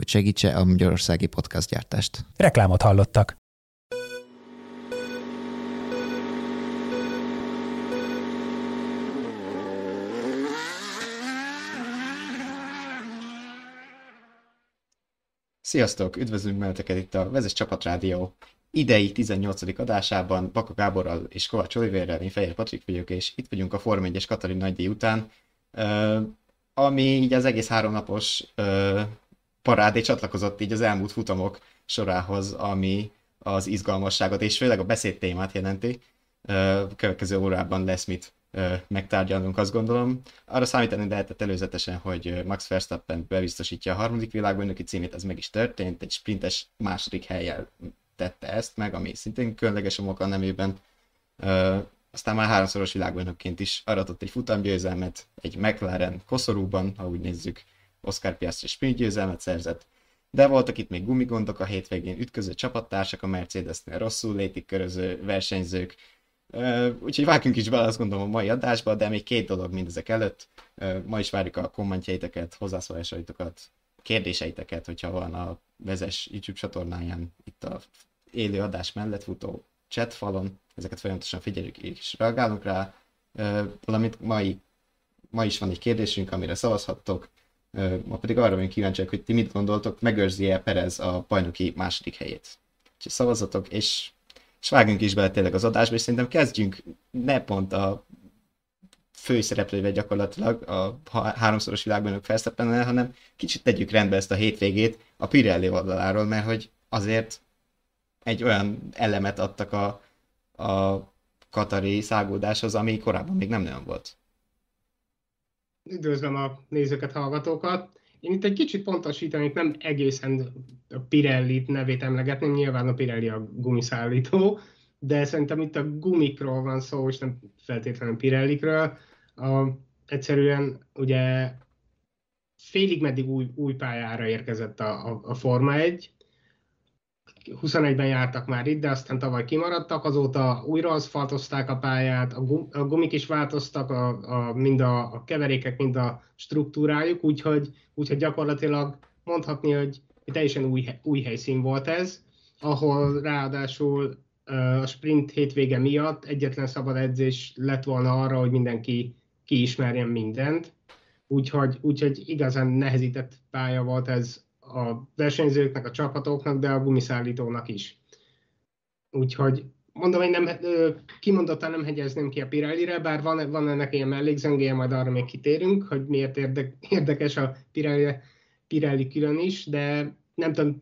hogy segítse a magyarországi gyártást. Reklámot hallottak. Sziasztok! Üdvözlünk Meleteket itt a Vezes Csapat Rádió idei 18. adásában Baka Gáborral és Kovács Olivérrel, én Fehér Patrik vagyok, és itt vagyunk a Form 1-es Katalin nagydíj után, ami így az egész háromnapos parádé csatlakozott így az elmúlt futamok sorához, ami az izgalmasságot és főleg a beszéd témát jelenti. Következő órában lesz mit megtárgyalnunk, azt gondolom. Arra számítani lehetett előzetesen, hogy Max Verstappen bebiztosítja a harmadik világbajnoki címét, ez meg is történt, egy sprintes második helyjel tette ezt meg, ami szintén különleges a Moka nemében. Aztán már háromszoros világbajnokként is aratott egy futamgyőzelmet, egy McLaren koszorúban, ha úgy nézzük, Oscar Piastri sprint győzelmet szerzett, de voltak itt még gumigondok a hétvégén, ütköző csapattársak a Mercedesnél, rosszul létik köröző versenyzők, úgyhogy vágjunk is bele azt gondolom a mai adásba, de még két dolog mindezek előtt. Ma is várjuk a kommentjeiteket, hozzászólásaitokat, kérdéseiteket, hogyha van a vezes YouTube csatornáján itt a élő adás mellett futó chatfalon, ezeket folyamatosan figyeljük és reagálunk rá, valamint mai, ma is van egy kérdésünk, amire szavazhattok, Ma pedig arra vagyunk kíváncsiak, hogy ti mit gondoltok, megőrzi-e Perez a bajnoki második helyét. Úgyhogy szavazatok, és, és vágjunk is bele tényleg az adásba, és szerintem kezdjünk ne pont a főszereplővel gyakorlatilag a háromszoros világbajnok Verstappennel, hanem kicsit tegyük rendbe ezt a hétvégét a Pirelli oldaláról, mert hogy azért egy olyan elemet adtak a, a katari szágódáshoz, ami korábban még nem nagyon volt. Üdvözlöm a nézőket, hallgatókat. Én itt egy kicsit pontosítanék, nem egészen a Pirelli nevét emlegetném, nyilván a Pirelli a gumiszállító, de szerintem itt a gumikról van szó, és nem feltétlenül Pirellikről. A, egyszerűen ugye félig meddig új, új pályára érkezett a, a, a Forma 1, 21-ben jártak már itt, de aztán tavaly kimaradtak, azóta újra aszfaltozták a pályát, a, gum, a gumik is változtak, a, a, mind a, a keverékek, mind a struktúrájuk, úgyhogy, úgyhogy gyakorlatilag mondhatni, hogy teljesen új, új helyszín volt ez, ahol ráadásul a sprint hétvége miatt egyetlen szabad edzés lett volna arra, hogy mindenki kiismerjen mindent. Úgyhogy, úgyhogy igazán nehezített pálya volt ez a versenyzőknek, a csapatoknak, de a gumiszállítónak is. Úgyhogy mondom, hogy nem, kimondottan nem hegyezném ki a Pirelli-re, bár van, van ennek ilyen mellékzöngéje, majd arra még kitérünk, hogy miért érdek, érdekes a Pirelli, Pirelli külön is, de nem tudom,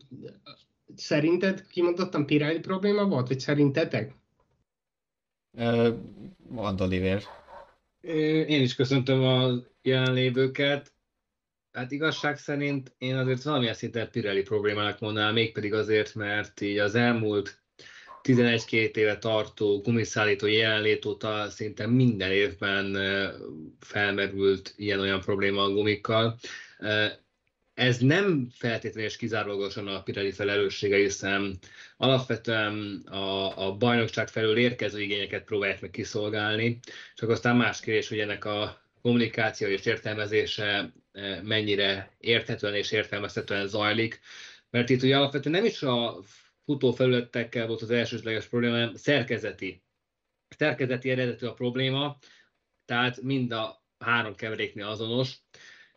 szerinted kimondottan Pirelli probléma volt, vagy szerintetek? Uh, Oliver. Én is köszöntöm a jelenlévőket. Hát igazság szerint én azért valamilyen szinten Pirelli problémának mondanám, mégpedig azért, mert így az elmúlt 11-2 éve tartó gumiszállító jelenlét óta szinte minden évben felmerült ilyen-olyan probléma a gumikkal. Ez nem feltétlenül és kizárólagosan a Pirelli felelőssége, hiszen alapvetően a, a bajnokság felől érkező igényeket próbálják meg kiszolgálni, csak aztán más kérdés, hogy ennek a kommunikáció és értelmezése eh, mennyire érthetően és értelmezhetően zajlik, mert itt ugye alapvetően nem is a futófelületekkel volt az elsősleges probléma, hanem szerkezeti. Szerkezeti eredetű a probléma, tehát mind a három keveréknél azonos,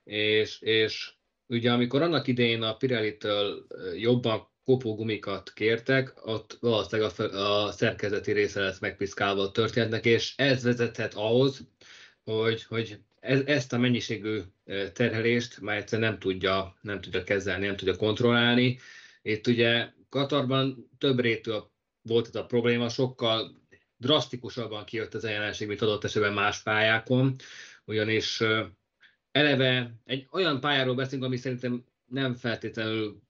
és, és ugye amikor annak idején a Pirelli-től eh, jobban kopógumikat kértek, ott valószínűleg a, a szerkezeti része lesz megpiszkálva a történetnek, és ez vezethet ahhoz, hogy, hogy ez, ezt a mennyiségű terhelést már egyszerűen nem tudja, nem tudja kezelni, nem tudja kontrollálni. Itt ugye Katarban több rétű volt ez a probléma, sokkal drasztikusabban kijött ez a jelenség, mint adott esetben más pályákon, ugyanis eleve egy olyan pályáról beszélünk, ami szerintem nem feltétlenül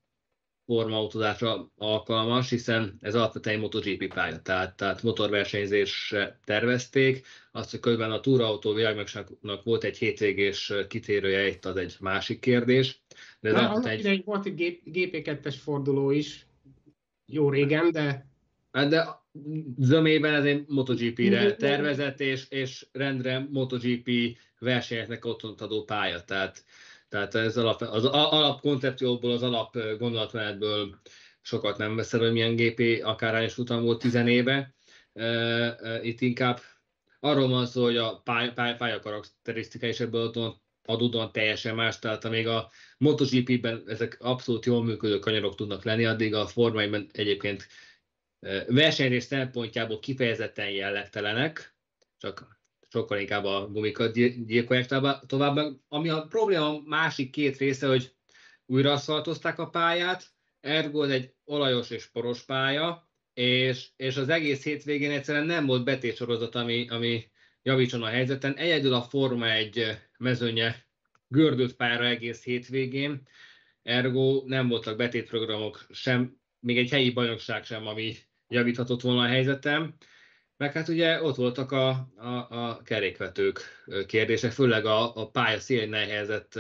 formautózásra alkalmas, hiszen ez alapvetően egy MotoGP pálya, tehát, tehát motorversenyzésre tervezték. Azt, hogy közben a túrautó világmegságnak volt egy hétvégés kitérője, itt az egy másik kérdés. De ez Na, egy... volt egy GP2-es forduló is, jó régen, de... Hát de zömében ez egy MotoGP-re tervezett, és, és rendre MotoGP versenyeknek otthont adó pálya. Tehát, tehát ez alap, az alapkoncepcióból, az alap gondolatmenetből sokat nem veszel, hogy milyen GP akárányos utam volt tizen éve. Itt inkább arról van szó, hogy a pálya, pálya karakterisztika is ebből adódóan teljesen más, tehát amíg a MotoGP-ben ezek abszolút jól működő kanyarok tudnak lenni, addig a formaiban egyébként versenyrés szempontjából kifejezetten jellegtelenek, csak sokkal inkább a gumikat gyilkolják tovább. Ami a probléma másik két része, hogy újra aszfaltozták a pályát, ergo egy olajos és poros pálya, és, és az egész hétvégén egyszerűen nem volt betétsorozat, ami, ami javítson a helyzeten. Egyedül a Forma egy mezőnye gördült pályára egész hétvégén, ergo nem voltak betétprogramok sem, még egy helyi bajnokság sem, ami javíthatott volna a helyzetem. Meg hát ugye ott voltak a, a, a kerékvetők kérdése, főleg a, a pálya szélén helyezett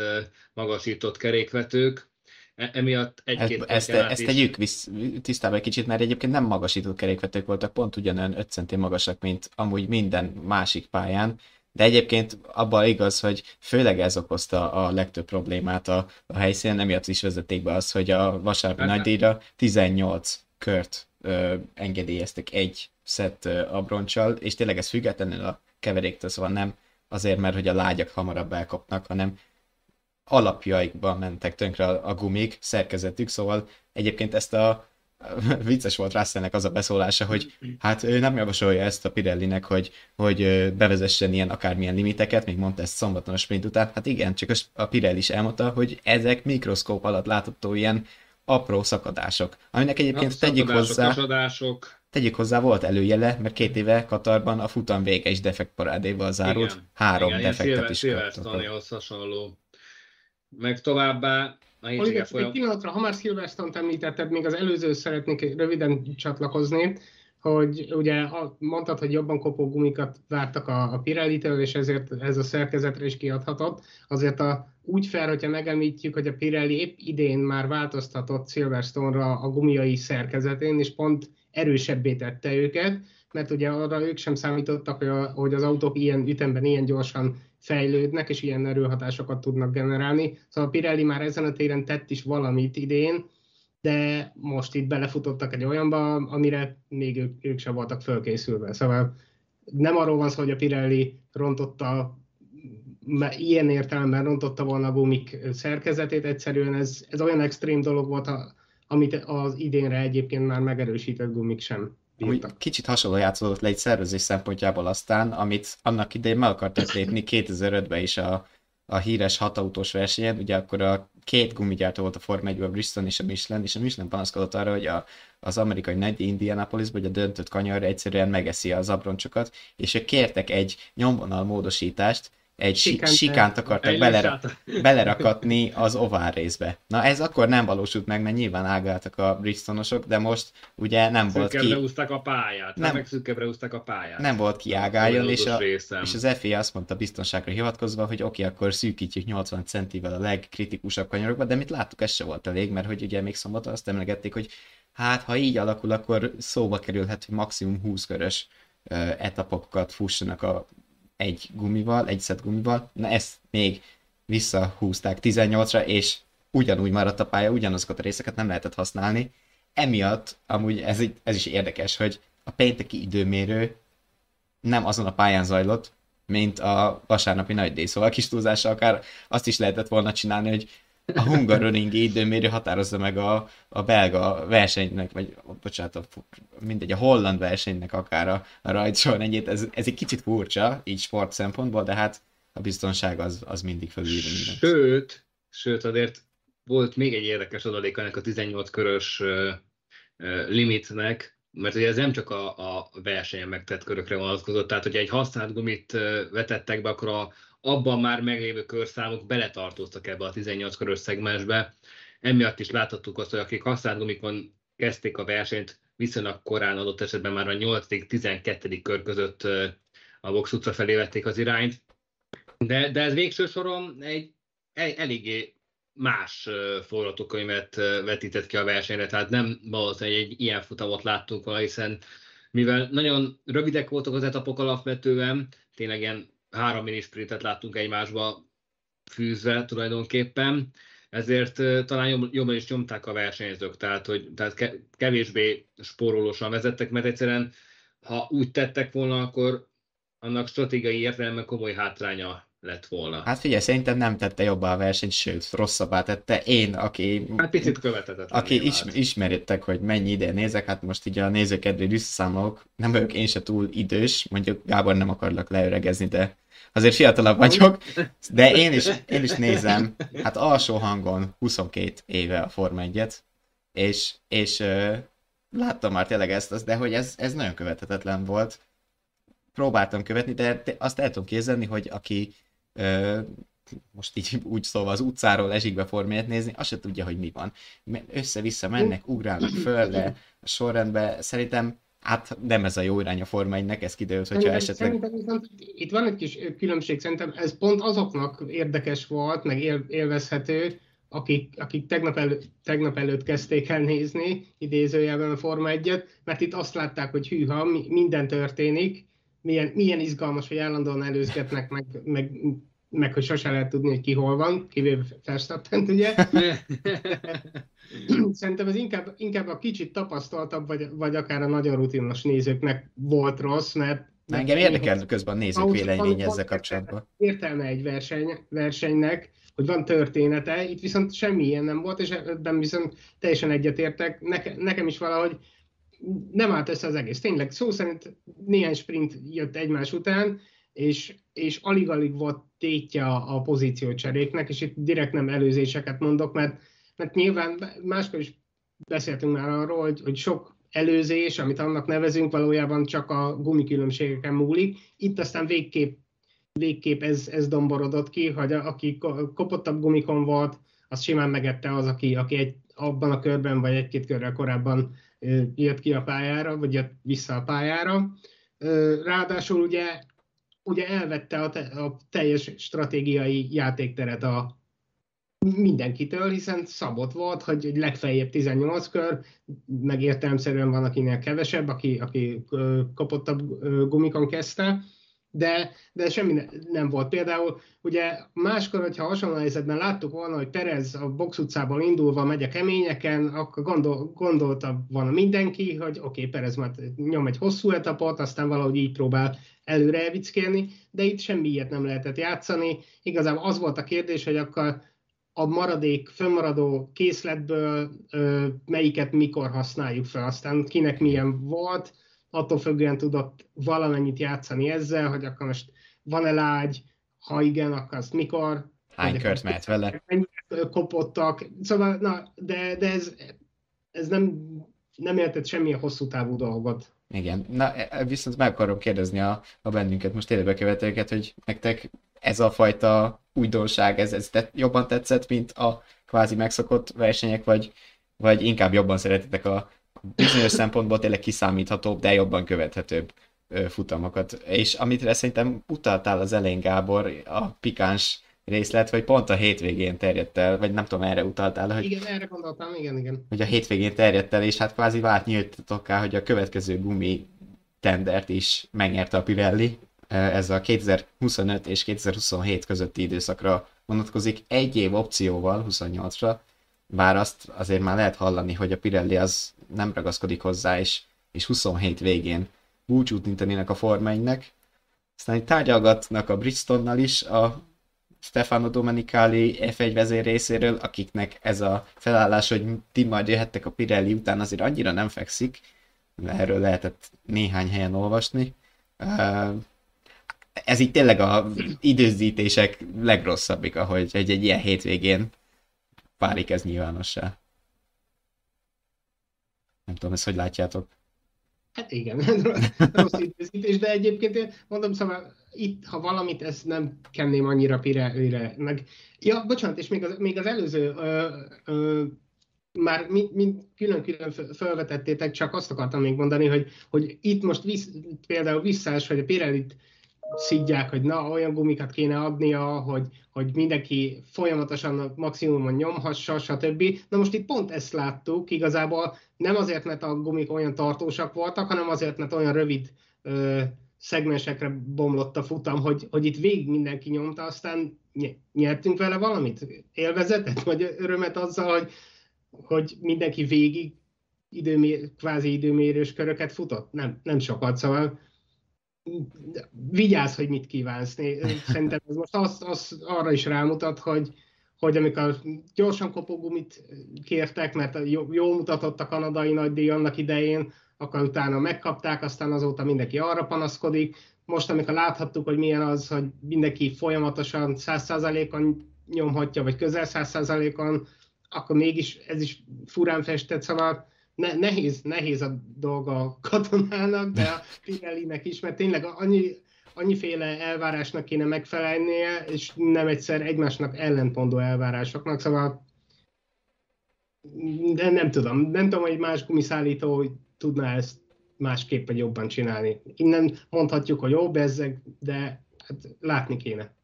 magasított kerékvetők, e, emiatt egy-két ezt, ezt, ezt tegyük visz, tisztába egy kicsit, mert egyébként nem magasított kerékvetők voltak, pont ugyanolyan 5 centi magasak, mint amúgy minden másik pályán, de egyébként abban igaz, hogy főleg ez okozta a legtöbb problémát a, a helyszínen, emiatt is vezették be az, hogy a vasárnapi hát, nagydíjra 18 kört ö, engedélyeztek egy szett ö, abroncsal, és tényleg ez függetlenül a keveréktől, szóval nem azért, mert hogy a lágyak hamarabb elkapnak, hanem alapjaikba mentek tönkre a, a gumik, szerkezetük, szóval egyébként ezt a vicces volt Russellnek az a beszólása, hogy hát ő nem javasolja ezt a Pirellinek, hogy, hogy bevezessen ilyen akármilyen limiteket, még mondta ezt szombaton a sprint után. Hát igen, csak a Pirelli is elmondta, hogy ezek mikroszkóp alatt látható ilyen apró szakadások, aminek egyébként tegyük hozzá, kasadások. tegyük hozzá, volt előjele, mert két éve Katarban a futam vége is defekt parádéval zárult, igen, három igen, defektet is kaptak. hasonló. Meg továbbá a Oliver, folyam... egy pillanatra, ha már Silverstone-t említetted, még az előző szeretnék röviden csatlakozni, hogy ugye mondtad, hogy jobban kopó gumikat vártak a, a Pirelli-től, és ezért ez a szerkezetre is kiadhatott. Azért a, úgy fel, hogyha megemlítjük, hogy a Pirelli épp idén már változtatott Silverstone-ra a gumiai szerkezetén, és pont erősebbé tette őket, mert ugye arra ők sem számítottak, hogy, az autók ilyen ütemben, ilyen gyorsan fejlődnek, és ilyen erőhatásokat tudnak generálni. Szóval a Pirelli már ezen a téren tett is valamit idén, de most itt belefutottak egy olyanba, amire még ők, ők sem voltak fölkészülve. Szóval nem arról van szó, hogy a Pirelli rontotta, ilyen értelemben rontotta volna a gumik szerkezetét, egyszerűen ez, ez olyan extrém dolog volt, amit az idénre egyébként már megerősített gumik sem úgy kicsit hasonló játszódott le egy szervezés szempontjából aztán, amit annak idején meg akartak lépni 2005-ben is a, a híres hatautós versenyen, ugye akkor a két gumigyártó volt a Form 1 a Bristol és a Michelin, és a Michelin panaszkodott arra, hogy a, az amerikai nagy Indianapolisban, hogy a döntött kanyar egyszerűen megeszi az abroncsokat, és ők kértek egy nyomvonal módosítást, egy Sikánt, sikánt akartak belera, belerakatni az ovál részbe. Na ez akkor nem valósult meg, mert nyilván ágáltak a Bristonosok, de most ugye nem volt ki... Szűkebbre a pályát, nem, meg szűkebbre a pályát. Nem volt ki ágáljon, és, a, és az FIA azt mondta biztonságra hivatkozva, hogy oké, okay, akkor szűkítjük 80 centivel a legkritikusabb kanyarokba, de mit láttuk, ez se volt elég, mert hogy ugye még szombaton azt emlegették, hogy hát ha így alakul, akkor szóba kerülhet, hogy maximum 20 körös etapokat fussanak a egy gumival, egy szett gumival, na ezt még visszahúzták 18-ra, és ugyanúgy maradt a pálya, ugyanazokat a részeket nem lehetett használni. Emiatt, amúgy ez, ez is érdekes, hogy a pénteki időmérő nem azon a pályán zajlott, mint a vasárnapi nagy díj. Szóval kis túlzással akár azt is lehetett volna csinálni, hogy a Hungaroring időmérő határozza meg a, a belga versenynek, vagy bocsánat, a, mindegy, a holland versenynek akár a, a rajtsorrendjét. Ez, ez egy kicsit furcsa, így sport szempontból, de hát a biztonság az, az mindig fölül Sőt, sőt, azért volt még egy érdekes adalék ennek a 18 körös uh, uh, limitnek, mert ugye ez nem csak a, a versenyen megtett körökre vonatkozott, tehát hogyha egy használt gumit vetettek be, akkor a, abban már meglévő körszámok beletartoztak ebbe a 18 körös szegmensbe. emiatt is láthattuk azt, hogy akik használt gumikon kezdték a versenyt, viszonylag korán adott esetben már a 8.-12. kör között a box utca felé vették az irányt. De, de ez végső soron egy, egy eléggé más forgatókönyvet vetített ki a versenyre, tehát nem valószínűleg egy ilyen futamot láttunk volna, hiszen mivel nagyon rövidek voltak az etapok alapvetően, tényleg ilyen három minisprintet láttunk egymásba fűzve tulajdonképpen, ezért talán jobban is nyomták a versenyzők, tehát, hogy, tehát kevésbé spórolósan vezettek, mert egyszerűen ha úgy tettek volna, akkor annak stratégiai értelemben komoly hátránya lett volna. Hát figyelj, szerintem nem tette jobban a versenyt, sőt, rosszabbá tette. Én, aki... Hát picit követetett. Aki is, ismeritek, hogy mennyi ide nézek, hát most így a nézőkedvé visszaszámolok, nem vagyok én se túl idős, mondjuk Gábor nem akarlak leöregezni, de azért fiatalabb vagyok, de én is, én is nézem, hát alsó hangon 22 éve a Forma 1-et, és, és uh, láttam már tényleg ezt, de hogy ez, ez nagyon követhetetlen volt. Próbáltam követni, de azt el tudom képzelni, hogy aki uh, most így úgy szóval az utcáról esik be formát nézni, azt se tudja, hogy mi van. Össze-vissza mennek, ugrálnak föl, de a sorrendben szerintem Hát nem ez a jó irány a Forma 1 ez kiderült, hogyha szerintem, esetleg... Szerintem viszont itt van egy kis különbség, szerintem ez pont azoknak érdekes volt, meg él, élvezhető, akik, akik tegnap, elő, tegnap előtt kezdték el nézni idézőjelben a Forma 1-et, mert itt azt látták, hogy hűha, minden történik, milyen, milyen izgalmas, hogy állandóan előzgetnek, meg, meg, meg hogy sose lehet tudni, hogy ki hol van, kivéve Verstappen, ugye? Szerintem ez inkább, inkább a kicsit tapasztaltabb, vagy, vagy akár a nagyon rutinos nézőknek volt rossz, mert engem érdekel közben a nézők vélemény ezzel kapcsolatban. Értelme egy verseny, versenynek, hogy van története, itt viszont semmi ilyen nem volt, és ebben viszont teljesen egyetértek. Neke, nekem is valahogy nem állt össze az egész. Tényleg szó szerint néhány sprint jött egymás után, és, és alig-alig volt tétje a, a pozíciócseréknek, és itt direkt nem előzéseket mondok, mert mert nyilván máskor is beszéltünk már arról, hogy, hogy sok előzés, amit annak nevezünk, valójában csak a gumikülönbségeken múlik. Itt aztán végképp, végképp ez, ez domborodott ki, hogy a, aki kopottabb gumikon volt, az simán megette az, aki, aki egy, abban a körben vagy egy-két körrel korábban jött ki a pályára, vagy jött vissza a pályára. Ráadásul ugye, ugye elvette a, te, a teljes stratégiai játékteret a, mindenkitől, hiszen szabott volt, hogy legfeljebb 18 kör, meg értelemszerűen van, akinél kevesebb, aki, aki kapottabb gumikon kezdte, de, de semmi ne, nem volt. Például ugye máskor, hogyha hasonló helyzetben láttuk volna, hogy Perez a box utcából indulva megy a keményeken, akkor gondol, gondolta volna mindenki, hogy oké, okay, Perez már nyom egy hosszú etapot, aztán valahogy így próbál előre elvickélni, de itt semmi ilyet nem lehetett játszani. Igazából az volt a kérdés, hogy akkor a maradék, fönnmaradó készletből ö, melyiket mikor használjuk fel, aztán kinek milyen volt, attól függően tudott valamennyit játszani ezzel, hogy akkor most van-e lágy, ha igen, akkor azt mikor. Hány kört mehet vele? Kopottak, szóval, na, de, de ez, ez nem, nem értett semmilyen hosszú távú dolgot. Igen, na e, viszont meg akarom kérdezni a, a bennünket, most életbekövetőket, hogy nektek ez a fajta újdonság, ez, ez tett, jobban tetszett, mint a kvázi megszokott versenyek, vagy, vagy inkább jobban szeretitek a bizonyos szempontból tényleg kiszámíthatóbb, de jobban követhetőbb futamokat. És amit szerintem utaltál az elején, Gábor, a pikáns részlet, vagy pont a hétvégén terjedt el, vagy nem tudom, erre utaltál, hogy... Igen, erre gondoltam, igen, igen. Hogy a hétvégén terjedt el, és hát kvázi vált nyíltatok hogy a következő gumi tendert is megnyerte a Pirelli, ez a 2025 és 2027 közötti időszakra vonatkozik, egy év opcióval 28-ra, bár azt azért már lehet hallani, hogy a Pirelli az nem ragaszkodik hozzá, és, és 27 végén búcsút intenének a Forma 1 Aztán itt tárgyalgatnak a Bridgestonnal is, a Stefano Domenicali F1 vezér részéről, akiknek ez a felállás, hogy ti majd jöhettek a Pirelli után, azért annyira nem fekszik, erről lehetett néhány helyen olvasni ez így tényleg a időzítések legrosszabbik, ahogy egy, egy ilyen hétvégén válik ez nyilvánossá. Nem tudom, ezt hogy látjátok? Hát igen, rossz időzítés, de egyébként én mondom, szóval itt, ha valamit, ezt nem kenném annyira Pirelli-re. Meg, ja, bocsánat, és még az, még az előző ö, ö, már mint külön-külön felvetettétek, csak azt akartam még mondani, hogy, hogy itt most visz, például visszás, hogy a Pirellit szidják, hogy na, olyan gumikat kéne adnia, hogy, hogy mindenki folyamatosan maximumon nyomhassa, stb. Na most itt pont ezt láttuk, igazából nem azért, mert a gumik olyan tartósak voltak, hanem azért, mert olyan rövid ö, szegmensekre bomlott a futam, hogy, hogy itt végig mindenki nyomta, aztán nyertünk vele valamit? Élvezetet, vagy örömet azzal, hogy, hogy mindenki végig időmér, kvázi időmérős köröket futott? Nem, nem sokat, szóval vigyázz, hogy mit kívánsz. Szerintem ez most az, az arra is rámutat, hogy, hogy amikor gyorsan kopogumit kértek, mert jó, jó mutatott a kanadai nagydíj annak idején, akkor utána megkapták, aztán azóta mindenki arra panaszkodik. Most, amikor láthattuk, hogy milyen az, hogy mindenki folyamatosan 100%-on nyomhatja, vagy közel 100%-on, akkor mégis ez is furán festett, szóval ne, nehéz, nehéz a dolga a katonának, de a Pirellinek is, mert tényleg annyi, annyiféle elvárásnak kéne megfelelnie, és nem egyszer egymásnak ellentmondó elvárásoknak, szóval de nem tudom, nem tudom, hogy más gumiszállító tudná ezt másképp vagy jobban csinálni. Innen mondhatjuk, hogy jó, bezzeg, de hát látni kéne.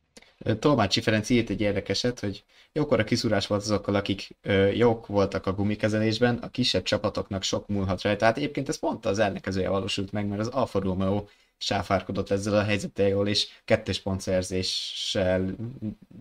Tolmácsi Ferenc írt egy érdekeset, hogy jókora kiszúrás volt azokkal, akik ö, jók voltak a gumikezelésben, a kisebb csapatoknak sok múlhat rajta. Tehát egyébként ez pont az ellenkezője valósult meg, mert az Alfa Romeo sáfárkodott ezzel a helyzettel jól, és kettős pontszerzéssel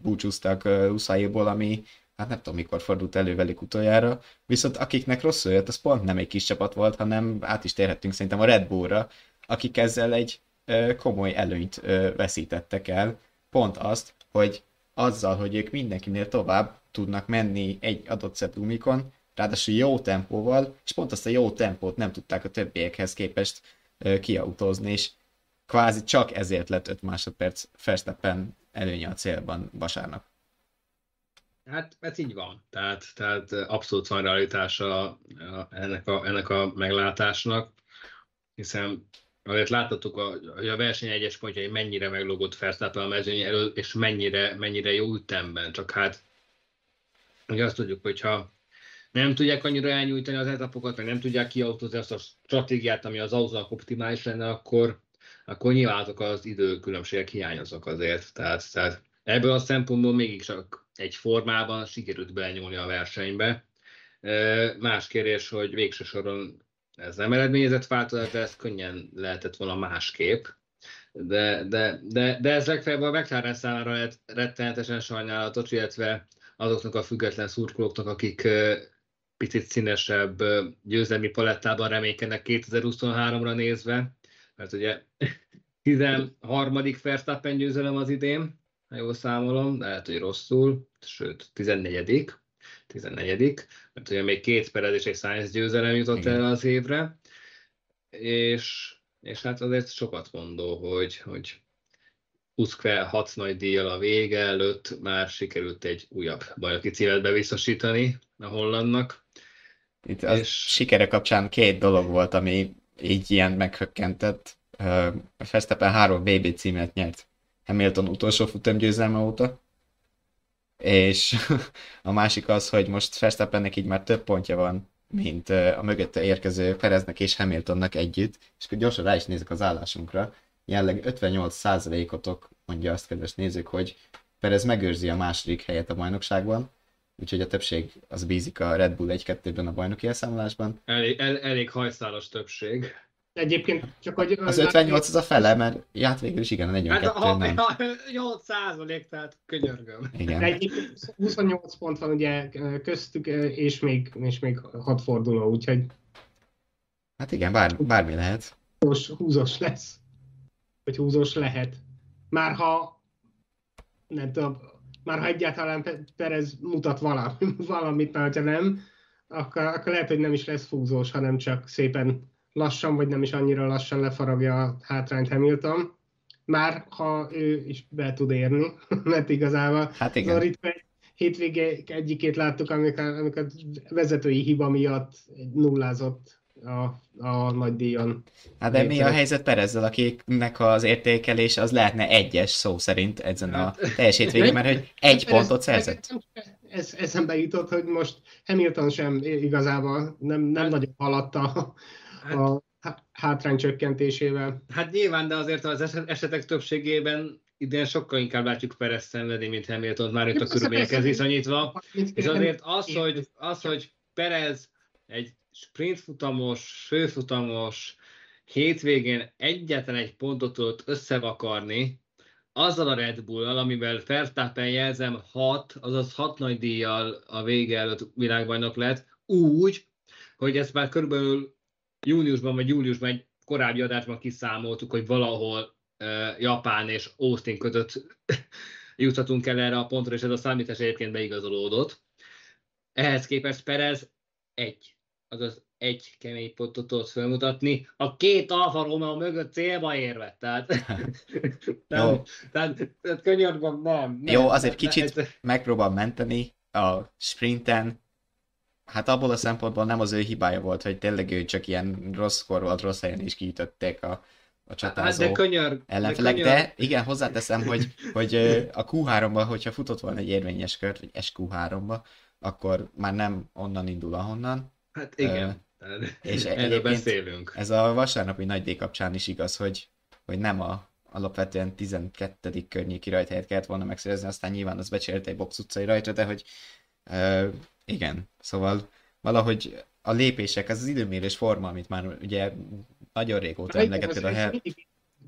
búcsúztak Usain-ból, ami hát nem tudom mikor fordult elő velük utoljára, viszont akiknek rosszul jött, az pont nem egy kis csapat volt, hanem át is térhettünk szerintem a Red Bullra, akik ezzel egy uh, komoly előnyt uh, veszítettek el, pont azt, hogy azzal, hogy ők mindenkinél tovább tudnak menni egy adott szetumikon, ráadásul jó tempóval, és pont azt a jó tempót nem tudták a többiekhez képest uh, kiautózni, és kvázi csak ezért lett 5 másodperc Verstappen előnye a célban vasárnap. Hát ez így van. Tehát, tehát abszolút van realitása ennek a, ennek a meglátásnak, hiszen azért láthattuk, hogy a verseny egyes pontjai mennyire meglogott Verstappen a mezőny elő, és mennyire, mennyire jó ütemben. Csak hát ugye azt tudjuk, hogyha nem tudják annyira elnyújtani az etapokat, meg nem tudják kiautózni azt a stratégiát, ami az autónak optimális lenne, akkor, akkor nyilván azok az időkülönbségek hiányoznak azért. Tehát, tehát ebből a szempontból mégis csak egy formában sikerült benyúlni a versenybe. Más kérdés, hogy végső soron ez nem eredményezett változás, de ez könnyen lehetett volna másképp. De, de, de, de ez legfeljebb a McLaren számára rettenetesen sajnálatos, illetve azoknak a független szurkolóknak, akik picit színesebb győzelmi palettában reménykednek 2023-ra nézve, mert ugye 13. Verstappen győzelem az idén, ha jól számolom, lehet, hogy rosszul, sőt, 14 14 mert ugye még két Perez és egy Sainz győzelem jutott el az évre, és, és hát azért sokat mondó, hogy, hogy Uszkve hat nagy díjjal a vége előtt már sikerült egy újabb bajnoki címet bebiztosítani a hollandnak. Itt az és... sikere kapcsán két dolog volt, ami így ilyen meghökkentett. Fesztepen három BB címet nyert Hamilton utolsó futamgyőzelme óta, és a másik az, hogy most Verstappennek így már több pontja van, mint a mögötte érkező Pereznek és Hamiltonnak együtt, és akkor gyorsan rá is nézek az állásunkra. Jelenleg 58%-otok mondja azt, kedves nézők, hogy Perez megőrzi a második helyet a bajnokságban, úgyhogy a többség az bízik a Red Bull 1-2-ben a bajnoki elszámolásban. Elég, el, elég hajszálos többség. Egyébként csak hogy... Az 58 az a fele, mert hát végül is igen, a 42 hát, ha, nem. 8 százalék, tehát könyörgöm. Igen. De egyébként 28 pont van ugye köztük, és még, és még 6 forduló, úgyhogy... Hát igen, bár, bármi lehet. Húzós, húzós lesz. Vagy húzós lehet. Már ha nem tudom, már ha egyáltalán Perez mutat valami, valamit, mert ha nem, akkor, akkor lehet, hogy nem is lesz fúzós, hanem csak szépen lassan, vagy nem is annyira lassan lefaragja a hátrányt Hamilton, már ha ő is be tud érni, mert igazából hát igen. az egy hétvége egyikét láttuk, amikor, amikor vezetői hiba miatt nullázott a, a nagy díjon. Hát de mi a helyzet Perezzel, akiknek az értékelés az lehetne egyes szó szerint ezen a Hát- teljes hétvégén, mert hogy egy pontot szerzett. Ez, eszembe jutott, hogy most Hamilton sem igazából nem, nem Hát- nagyon haladta a, Hát- a há- hátrány csökkentésével. Hát nyilván, de azért az eset- esetek többségében idén sokkal inkább látjuk Perez szenvedni, mint Hamilton már itt a körülményekhez viszonyítva. És azért az, hogy, az, hogy Perez egy sprintfutamos, főfutamos hétvégén egyetlen egy pontot tudott összevakarni, azzal a Red Bull-al, amivel Verstappen jelzem 6, azaz 6 nagy díjjal a vége előtt világbajnok lett, úgy, hogy ezt már körülbelül júniusban vagy júliusban egy korábbi adásban kiszámoltuk, hogy valahol uh, Japán és Austin között juthatunk el erre a pontra, és ez a számítás egyébként beigazolódott. Ehhez képest Perez egy, azaz egy kemény pontot tudott felmutatni, a két Alfa Romeo mögött célba érve, tehát, nem, tehát, tehát könyörgöm, nem, nem. Jó, azért nem, kicsit ez- megpróbál menteni a sprinten. Hát abból a szempontból nem az ő hibája volt, hogy tényleg ő csak ilyen rosszkor volt, rossz helyen is kiütötték a, a Hát csatázó de könyörg, ellenfelek, könyörg- de igen, hozzáteszem, hogy, hogy ö, a Q3-ba, hogyha futott volna egy érvényes kört, vagy SQ3-ba, akkor már nem onnan indul, ahonnan. Hát igen. és És erről beszélünk. Ez a vasárnapi nagy díj kapcsán is igaz, hogy, hogy nem a alapvetően 12. környéki rajthelyet kellett volna megszerezni, aztán nyilván az becsért egy box utcai rajtra, de hogy ö, igen, szóval valahogy a lépések, ez az időmérés forma, amit már ugye nagyon régóta emlegetted a hel...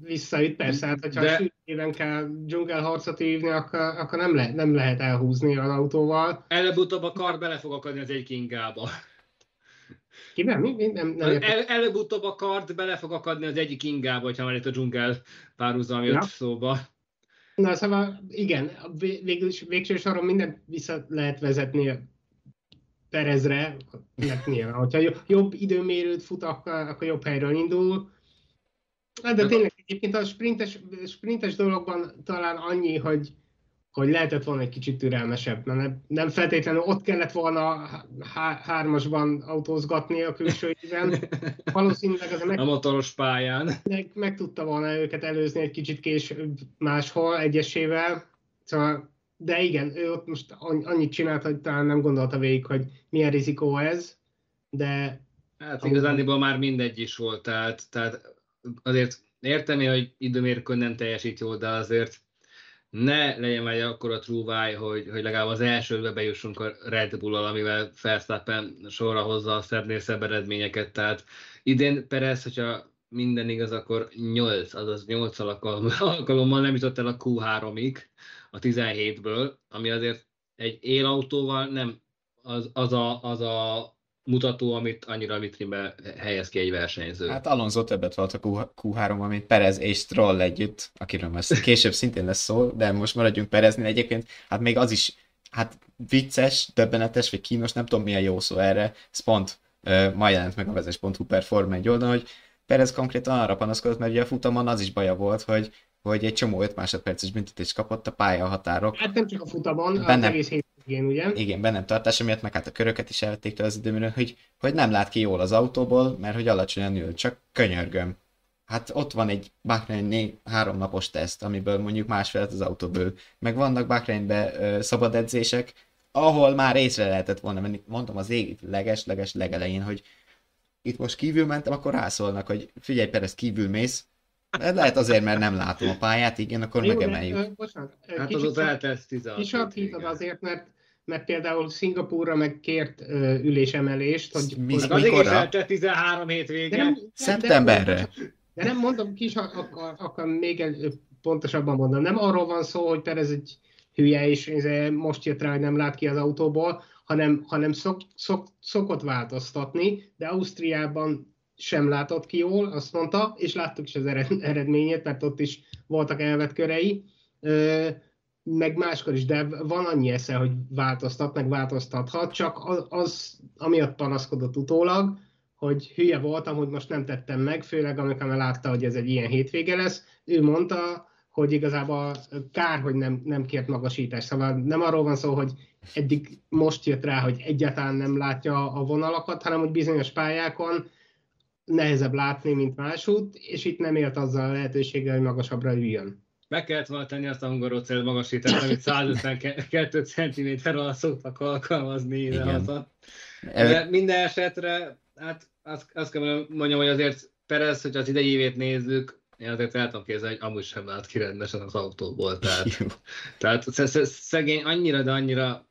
Visszaüt persze, hát hogyha De- sűrűben kell dzsungelharcot hívni, akkor, akkor nem, le, nem lehet elhúzni az autóval. Előbb-utóbb a kar bele fog akadni az egyik ingába. Kiben? Mi? mi? Nem, nem. El, előbb-utóbb a kard bele fog akadni az egyik ingába, hogyha már itt a dzsungel párhuzam jött Ja. szóba. Na szóval igen, végül is végső soron mindent vissza lehet vezetni a Perezre, mert nyilván, hogyha jo- jobb időmérőt fut, akkor, akkor jobb helyről indul. Hát de tényleg egyébként a sprintes, sprintes dologban talán annyi, hogy, hogy lehetett volna egy kicsit türelmesebb, mert nem, feltétlenül ott kellett volna há- hármasban autózgatni a külső időben. Valószínűleg az meg A motoros pályán. meg, meg tudta volna őket előzni egy kicsit később máshol egyesével. Szóval, de igen, ő ott most anny- annyit csinált, hogy talán nem gondolta végig, hogy milyen rizikó ez, de Hát igazániból már mindegy is volt, tehát, tehát azért érteni, hogy időmérkőn nem teljesít jól, de azért ne legyen már a trúváj, hogy, hogy legalább az elsőbe bejussunk a Red Bull-al, amivel Verstappen sorra hozza a szebbnél szebb eredményeket. Tehát idén Perez, hogyha minden igaz, akkor 8, azaz 8 alkalommal, alkalommal nem jutott el a Q3-ig a 17-ből, ami azért egy élautóval nem az, az, a, az a mutató, amit annyira vitrínbe helyez ki egy versenyző. Hát Alonso többet volt a Q- Q3-ban, mint Perez és Stroll együtt, akiről most később szintén lesz szó, de most maradjunk Pereznél egyébként, hát még az is, hát vicces, döbbenetes, vagy kínos, nem tudom milyen jó szó erre, ez pont ö, ma jelent meg a vezes.hu per Forma egy oldalon, hogy Perez konkrétan arra panaszkodott, mert ugye a futamon az is baja volt, hogy, hogy egy csomó 5 másodperces büntetést kapott a pálya határok. hát nem csak a futamon, az Benne- egész hétvégén, ugye? Igen, bennem tartása miatt, meg hát a köröket is elvették tőle az időmérőn, hogy, hogy nem lát ki jól az autóból, mert hogy alacsonyan ül, csak könyörgöm. Hát ott van egy Bahrein három napos teszt, amiből mondjuk másfél lett az autóból. Meg vannak Bahreinbe szabad edzések, ahol már észre lehetett volna menni. Mondtam az ég leges-leges legelején, hogy itt most kívül mentem, akkor rászólnak, hogy figyelj, Perez, kívül mész. Ez lehet azért, mert nem látom a pályát, igen, akkor Jó, de, megemeljük. ö, bocsánat, hát kicsit azóta eltelt 16 Kisarkítod hétvége. azért, mert, mert például Szingapúrra meg kért ö, ülésemelést, hogy, Mi- Hát is Mikorra? eltelt 13 hétvége. de nem, Szeptemberre. De, de nem mondom kis, akkor, akkor még egy- pontosabban mondom, nem arról van szó, hogy Perez egy hülye, és izé most jött rá, hogy nem lát ki az autóból, hanem, hanem szok, szok, szokott változtatni, de Ausztriában sem látott ki jól, azt mondta, és láttuk is az ered- eredményét, mert ott is voltak elvett körei, meg máskor is, de van annyi esze, hogy változtat, meg változtathat, csak az amiatt panaszkodott utólag, hogy hülye voltam, hogy most nem tettem meg, főleg amikor már látta, hogy ez egy ilyen hétvége lesz. Ő mondta, hogy igazából kár, hogy nem, nem kért magasítást. Szóval nem arról van szó, hogy eddig most jött rá, hogy egyáltalán nem látja a vonalakat, hanem hogy bizonyos pályákon nehezebb látni, mint másút, és itt nem élt azzal a lehetőséggel, hogy magasabbra üljön. Meg kellett volna tenni azt a hungarocél magasítást, amit 152 cm alatt szoktak alkalmazni ide haza. De minden esetre, hát azt, azt kell mondjam, hogy azért Perez, hogy az idei évét nézzük, én azért el tudom képzelni, hogy amúgy sem lát ki rendesen az autóból. Tehát, tehát szegény annyira, de annyira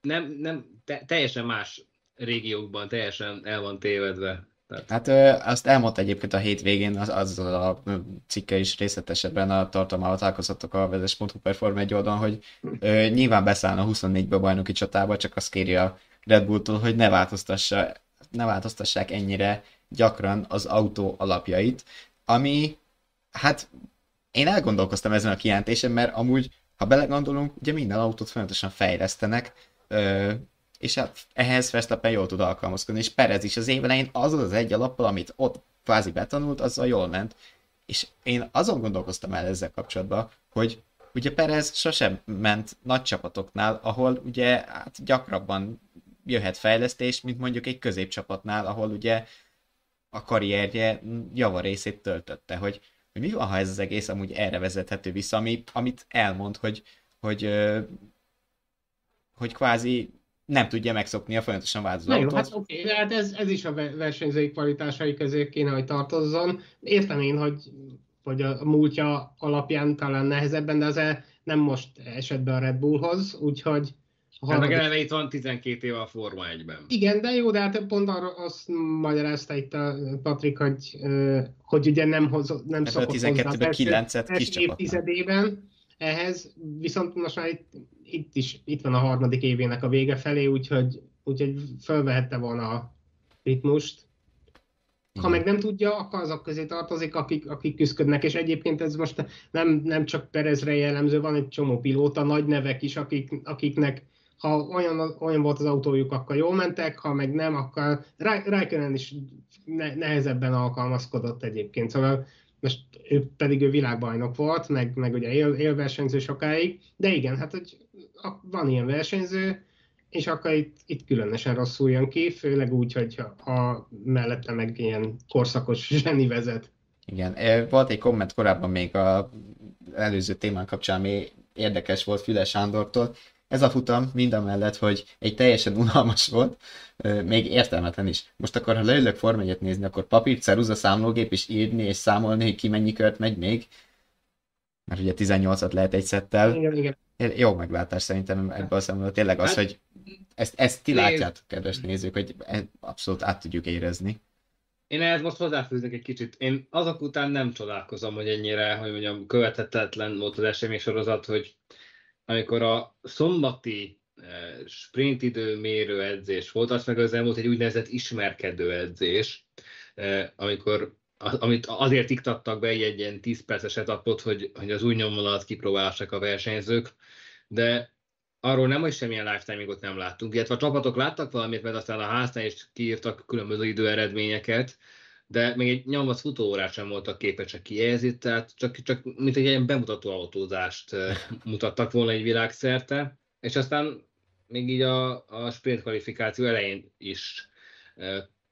nem, nem te, teljesen más régiókban teljesen el van tévedve. Tehát... Hát azt elmondta egyébként a hétvégén, az, azzal a cikke is részletesebben a tartalmával találkozottak a vezes.hu Perform egy oldalon, hogy ö, nyilván beszállna 24-be a bajnoki csatába, csak azt kéri a Red Bulltól, hogy ne, változtassa, ne változtassák ennyire gyakran az autó alapjait, ami, hát én elgondolkoztam ezen a kijelentésen, mert amúgy, ha belegondolunk, ugye minden autót folyamatosan fejlesztenek, ö, és hát ehhez Verstappen jól tud alkalmazkodni, és Perez is az év elején az az egy alappal, amit ott kvázi betanult, azzal jól ment. És én azon gondolkoztam el ezzel kapcsolatban, hogy ugye Perez sosem ment nagy csapatoknál, ahol ugye hát gyakrabban jöhet fejlesztés, mint mondjuk egy középcsapatnál, ahol ugye a karrierje javarészét töltötte, hogy, hogy mi van, ha ez az egész amúgy erre vezethető vissza, ami, amit elmond, hogy, hogy, hogy kvázi nem tudja megszokni a folyamatosan változó Na jó, hát oké, okay, hát ez, ez is a versenyzői kvalitásai közé kéne, hogy tartozzon. Értem én, hogy, hogy a múltja alapján talán nehezebben, de az nem most esett be a Red Bullhoz, úgyhogy Hát meg eleve itt van 12 éve a Forma 1-ben. Igen, de jó, de hát pont arra azt magyarázta itt a Patrik, hogy, hogy ugye nem, hoz, nem hát szokott a 12-ben 9-et kis évtizedében ehhez, viszont most már itt, itt is itt van a harmadik évének a vége felé, úgyhogy, úgyhogy felvehette volna a ritmust. Ha meg nem tudja, akkor azok közé tartozik, akik, akik küzdködnek, és egyébként ez most nem, nem csak Perezre jellemző, van egy csomó pilóta, nagy nevek is, akik, akiknek ha olyan, olyan volt az autójuk, akkor jól mentek, ha meg nem, akkor Raikkonen is nehezebben alkalmazkodott egyébként. Szóval most ő pedig ő világbajnok volt, meg, meg ugye él, élversenyző sokáig, de igen, hát hogy van ilyen versenyző, és akkor itt, itt különösen rosszul jön ki, főleg úgy, hogy ha, ha mellette meg ilyen korszakos zseni vezet. Igen, volt egy komment korábban még a előző témán kapcsán, ami érdekes volt Füles Sándortól, ez a futam mind a mellett, hogy egy teljesen unalmas volt, még értelmetlen is. Most akkor, ha leülök Form nézni, akkor papír, ceruza, számológép, és írni, és számolni, hogy ki mennyi kört megy még. Mert ugye 18-at lehet egy szettel. Igen, igen. Jó meglátás szerintem ebből a szemben tényleg az, hát, hogy ezt, ezt ti látjátok, kedves nézők, hogy e- abszolút át tudjuk érezni. Én ehhez most hozzáfűznek egy kicsit. Én azok után nem csodálkozom, hogy ennyire, hogy mondjam, követhetetlen volt az esemény sorozat, hogy amikor a szombati eh, sprintidő mérő edzés volt, az meg az elmúlt egy úgynevezett ismerkedő edzés, eh, amikor amit azért iktattak be egy, egy ilyen 10 perces etapot, hogy, hogy az új nyomvonalat kipróbálják a versenyzők, de arról nem, hogy semmilyen lifetime nem láttunk, illetve a csapatok láttak valamit, mert aztán a háznál is kiírtak különböző időeredményeket, de még egy nyomvat futóórát sem voltak képesek kijelzni, tehát csak, csak mint egy ilyen bemutató autózást mutattak volna egy világszerte, és aztán még így a, a sprint kvalifikáció elején is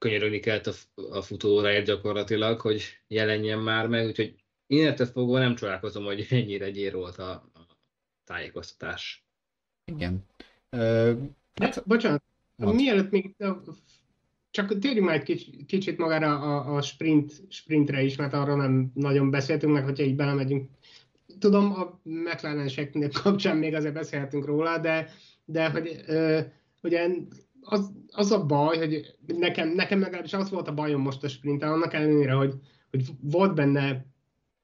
könyörögni kellett a, a futóóráért gyakorlatilag, hogy jelenjen már meg, úgyhogy innentől fogva nem csodálkozom, hogy ennyire gyér volt a, a tájékoztatás. Igen. Ö, hát, bocsánat, Mond. mielőtt még csak térjünk már egy kicsit magára a, a sprint, sprintre is, mert arra nem nagyon beszéltünk meg, hogyha így belemegyünk. Tudom, a mclaren kapcsán még azért beszélhetünk róla, de, de hogy ö, ugye az, az a baj, hogy nekem, nekem legalábbis az volt a bajom most a sprint annak ellenére, hogy, hogy volt benne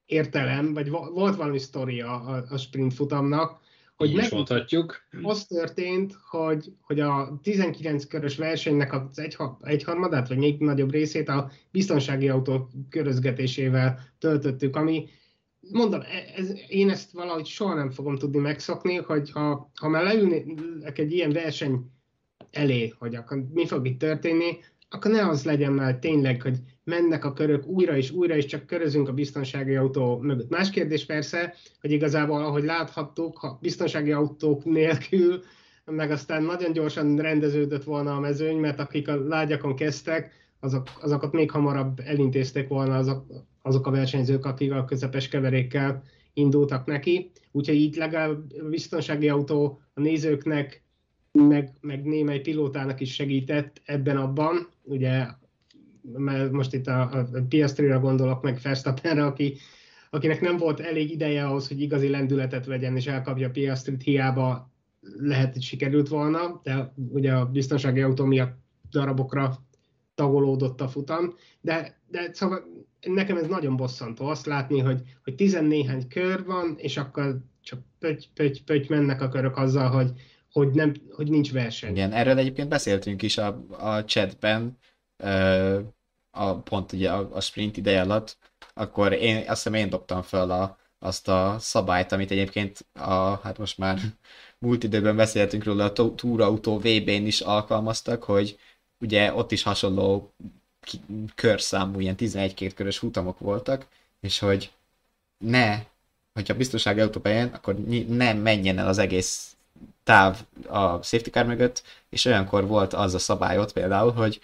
értelem, vagy volt valami sztoria a, a sprint futamnak, hogy meg, mondhatjuk. Az történt, hogy, hogy a 19 körös versenynek az egy, egyharmadát, vagy még nagyobb részét a biztonsági autó körözgetésével töltöttük, ami mondom, e, ez, én ezt valahogy soha nem fogom tudni megszokni, hogy ha, ha már leülnék egy ilyen verseny elé, hogy akkor mi fog itt történni, akkor ne az legyen már tényleg, hogy mennek a körök újra és újra, és csak körözünk a biztonsági autó mögött. Más kérdés persze, hogy igazából, ahogy láthattuk, ha biztonsági autók nélkül, meg aztán nagyon gyorsan rendeződött volna a mezőny, mert akik a lágyakon kezdtek, azok, azokat még hamarabb elintézték volna azok, azok a versenyzők, akik a közepes keverékkel indultak neki. Úgyhogy így legalább a biztonsági autó a nézőknek, meg, meg némely pilótának is segített ebben-abban. Ugye mert most itt a, a Piastri-ra gondolok, meg Verstappenre, aki, akinek nem volt elég ideje ahhoz, hogy igazi lendületet vegyen és elkapja Piastrit, hiába lehet, hogy sikerült volna, de ugye a biztonsági autó miatt darabokra tagolódott a futam, de, de szóval nekem ez nagyon bosszantó azt látni, hogy, hogy tizennéhány kör van, és akkor csak pöty, pöty, pöty mennek a körök azzal, hogy, hogy, nem, hogy nincs verseny. Igen, erről egyébként beszéltünk is a, a chatben, a, pont ugye a, a sprint ideje alatt, akkor én azt hiszem én dobtam fel a, azt a szabályt, amit egyébként a, hát most már múlt időben beszéltünk róla, a túrautó VB-n is alkalmaztak, hogy ugye ott is hasonló körszámú, ilyen 11 körös futamok voltak, és hogy ne, hogyha biztonsági autó bejön, akkor nem menjen el az egész táv a safety car mögött, és olyankor volt az a szabály ott például, hogy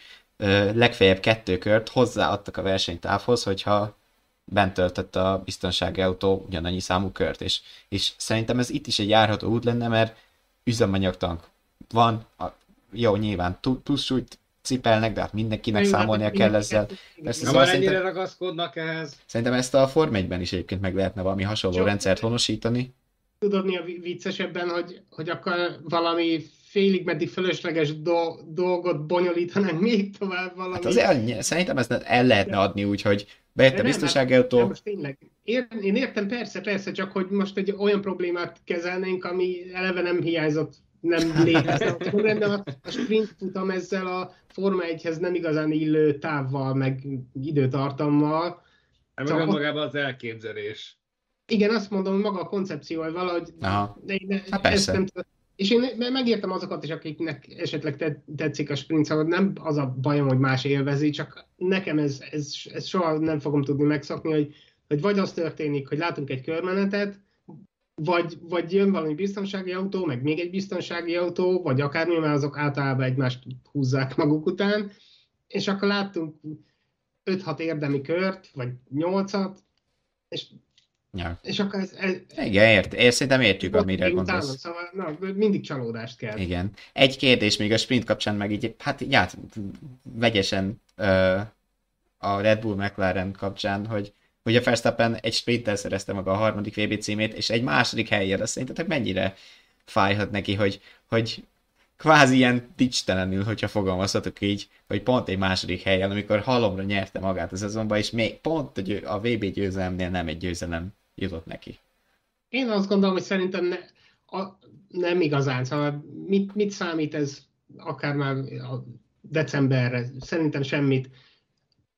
legfeljebb kettő kört hozzáadtak a versenytávhoz, hogyha bent töltött a biztonsági autó ugyanannyi számú kört, és, és szerintem ez itt is egy járható út lenne, mert üzemanyagtank van, a, jó, nyilván plusz súlyt cipelnek, de hát mindenkinek számolnia kell ezzel. Persze, szóval szerintem, ragaszkodnak ehhez. Szerintem ezt a Form 1-ben is egyébként meg lehetne valami hasonló Csak rendszert honosítani. Tudod mi a viccesebben, hogy, hogy akkor valami félig meddig fölösleges do- dolgot bonyolítanánk még tovább valami. Hát azért szerintem ezt el lehetne adni úgy, hogy bejött a biztonsági autó. Nem, most tényleg, ér, én értem, persze, persze, csak hogy most egy olyan problémát kezelnénk, ami eleve nem hiányzott nem létezett. de a, a sprint futam ezzel a Forma 1-hez nem igazán illő távval, meg időtartammal. Hát meg magában az elképzelés. Igen, azt mondom, maga a koncepció, hogy valahogy... Aha. De, de, hát persze. Nem, és én megértem azokat is, akiknek esetleg tetszik a sprint, szóval nem az a bajom, hogy más élvezi, csak nekem ez, ez, ez soha nem fogom tudni megszokni, hogy, hogy vagy az történik, hogy látunk egy körmenetet, vagy, vagy jön valami biztonsági autó, meg még egy biztonsági autó, vagy akármi, mert azok általában egymást húzzák maguk után, és akkor láttunk 5-6 érdemi kört, vagy 8-at, és, ja. és akkor ez... ez Igen, ért, ért, szerintem értjük, amire gondolsz. Szóval, na, mindig csalódást kell. Igen. Egy kérdés még a sprint kapcsán, meg így, hát így át, vegyesen ö, a Red Bull McLaren kapcsán, hogy hogy a Verstappen egy sprinttel szerezte maga a harmadik VB címét, és egy második helyen, azt szerintetek mennyire fájhat neki, hogy, hogy kvázi ilyen dicstelenül, hogyha fogalmazhatok így, hogy pont egy második helyen, amikor halomra nyerte magát a szezonban, és még pont a VB győzelemnél nem egy győzelem jutott neki. Én azt gondolom, hogy szerintem ne, a, nem igazán, szóval mit, mit számít ez akár már a decemberre? Szerintem semmit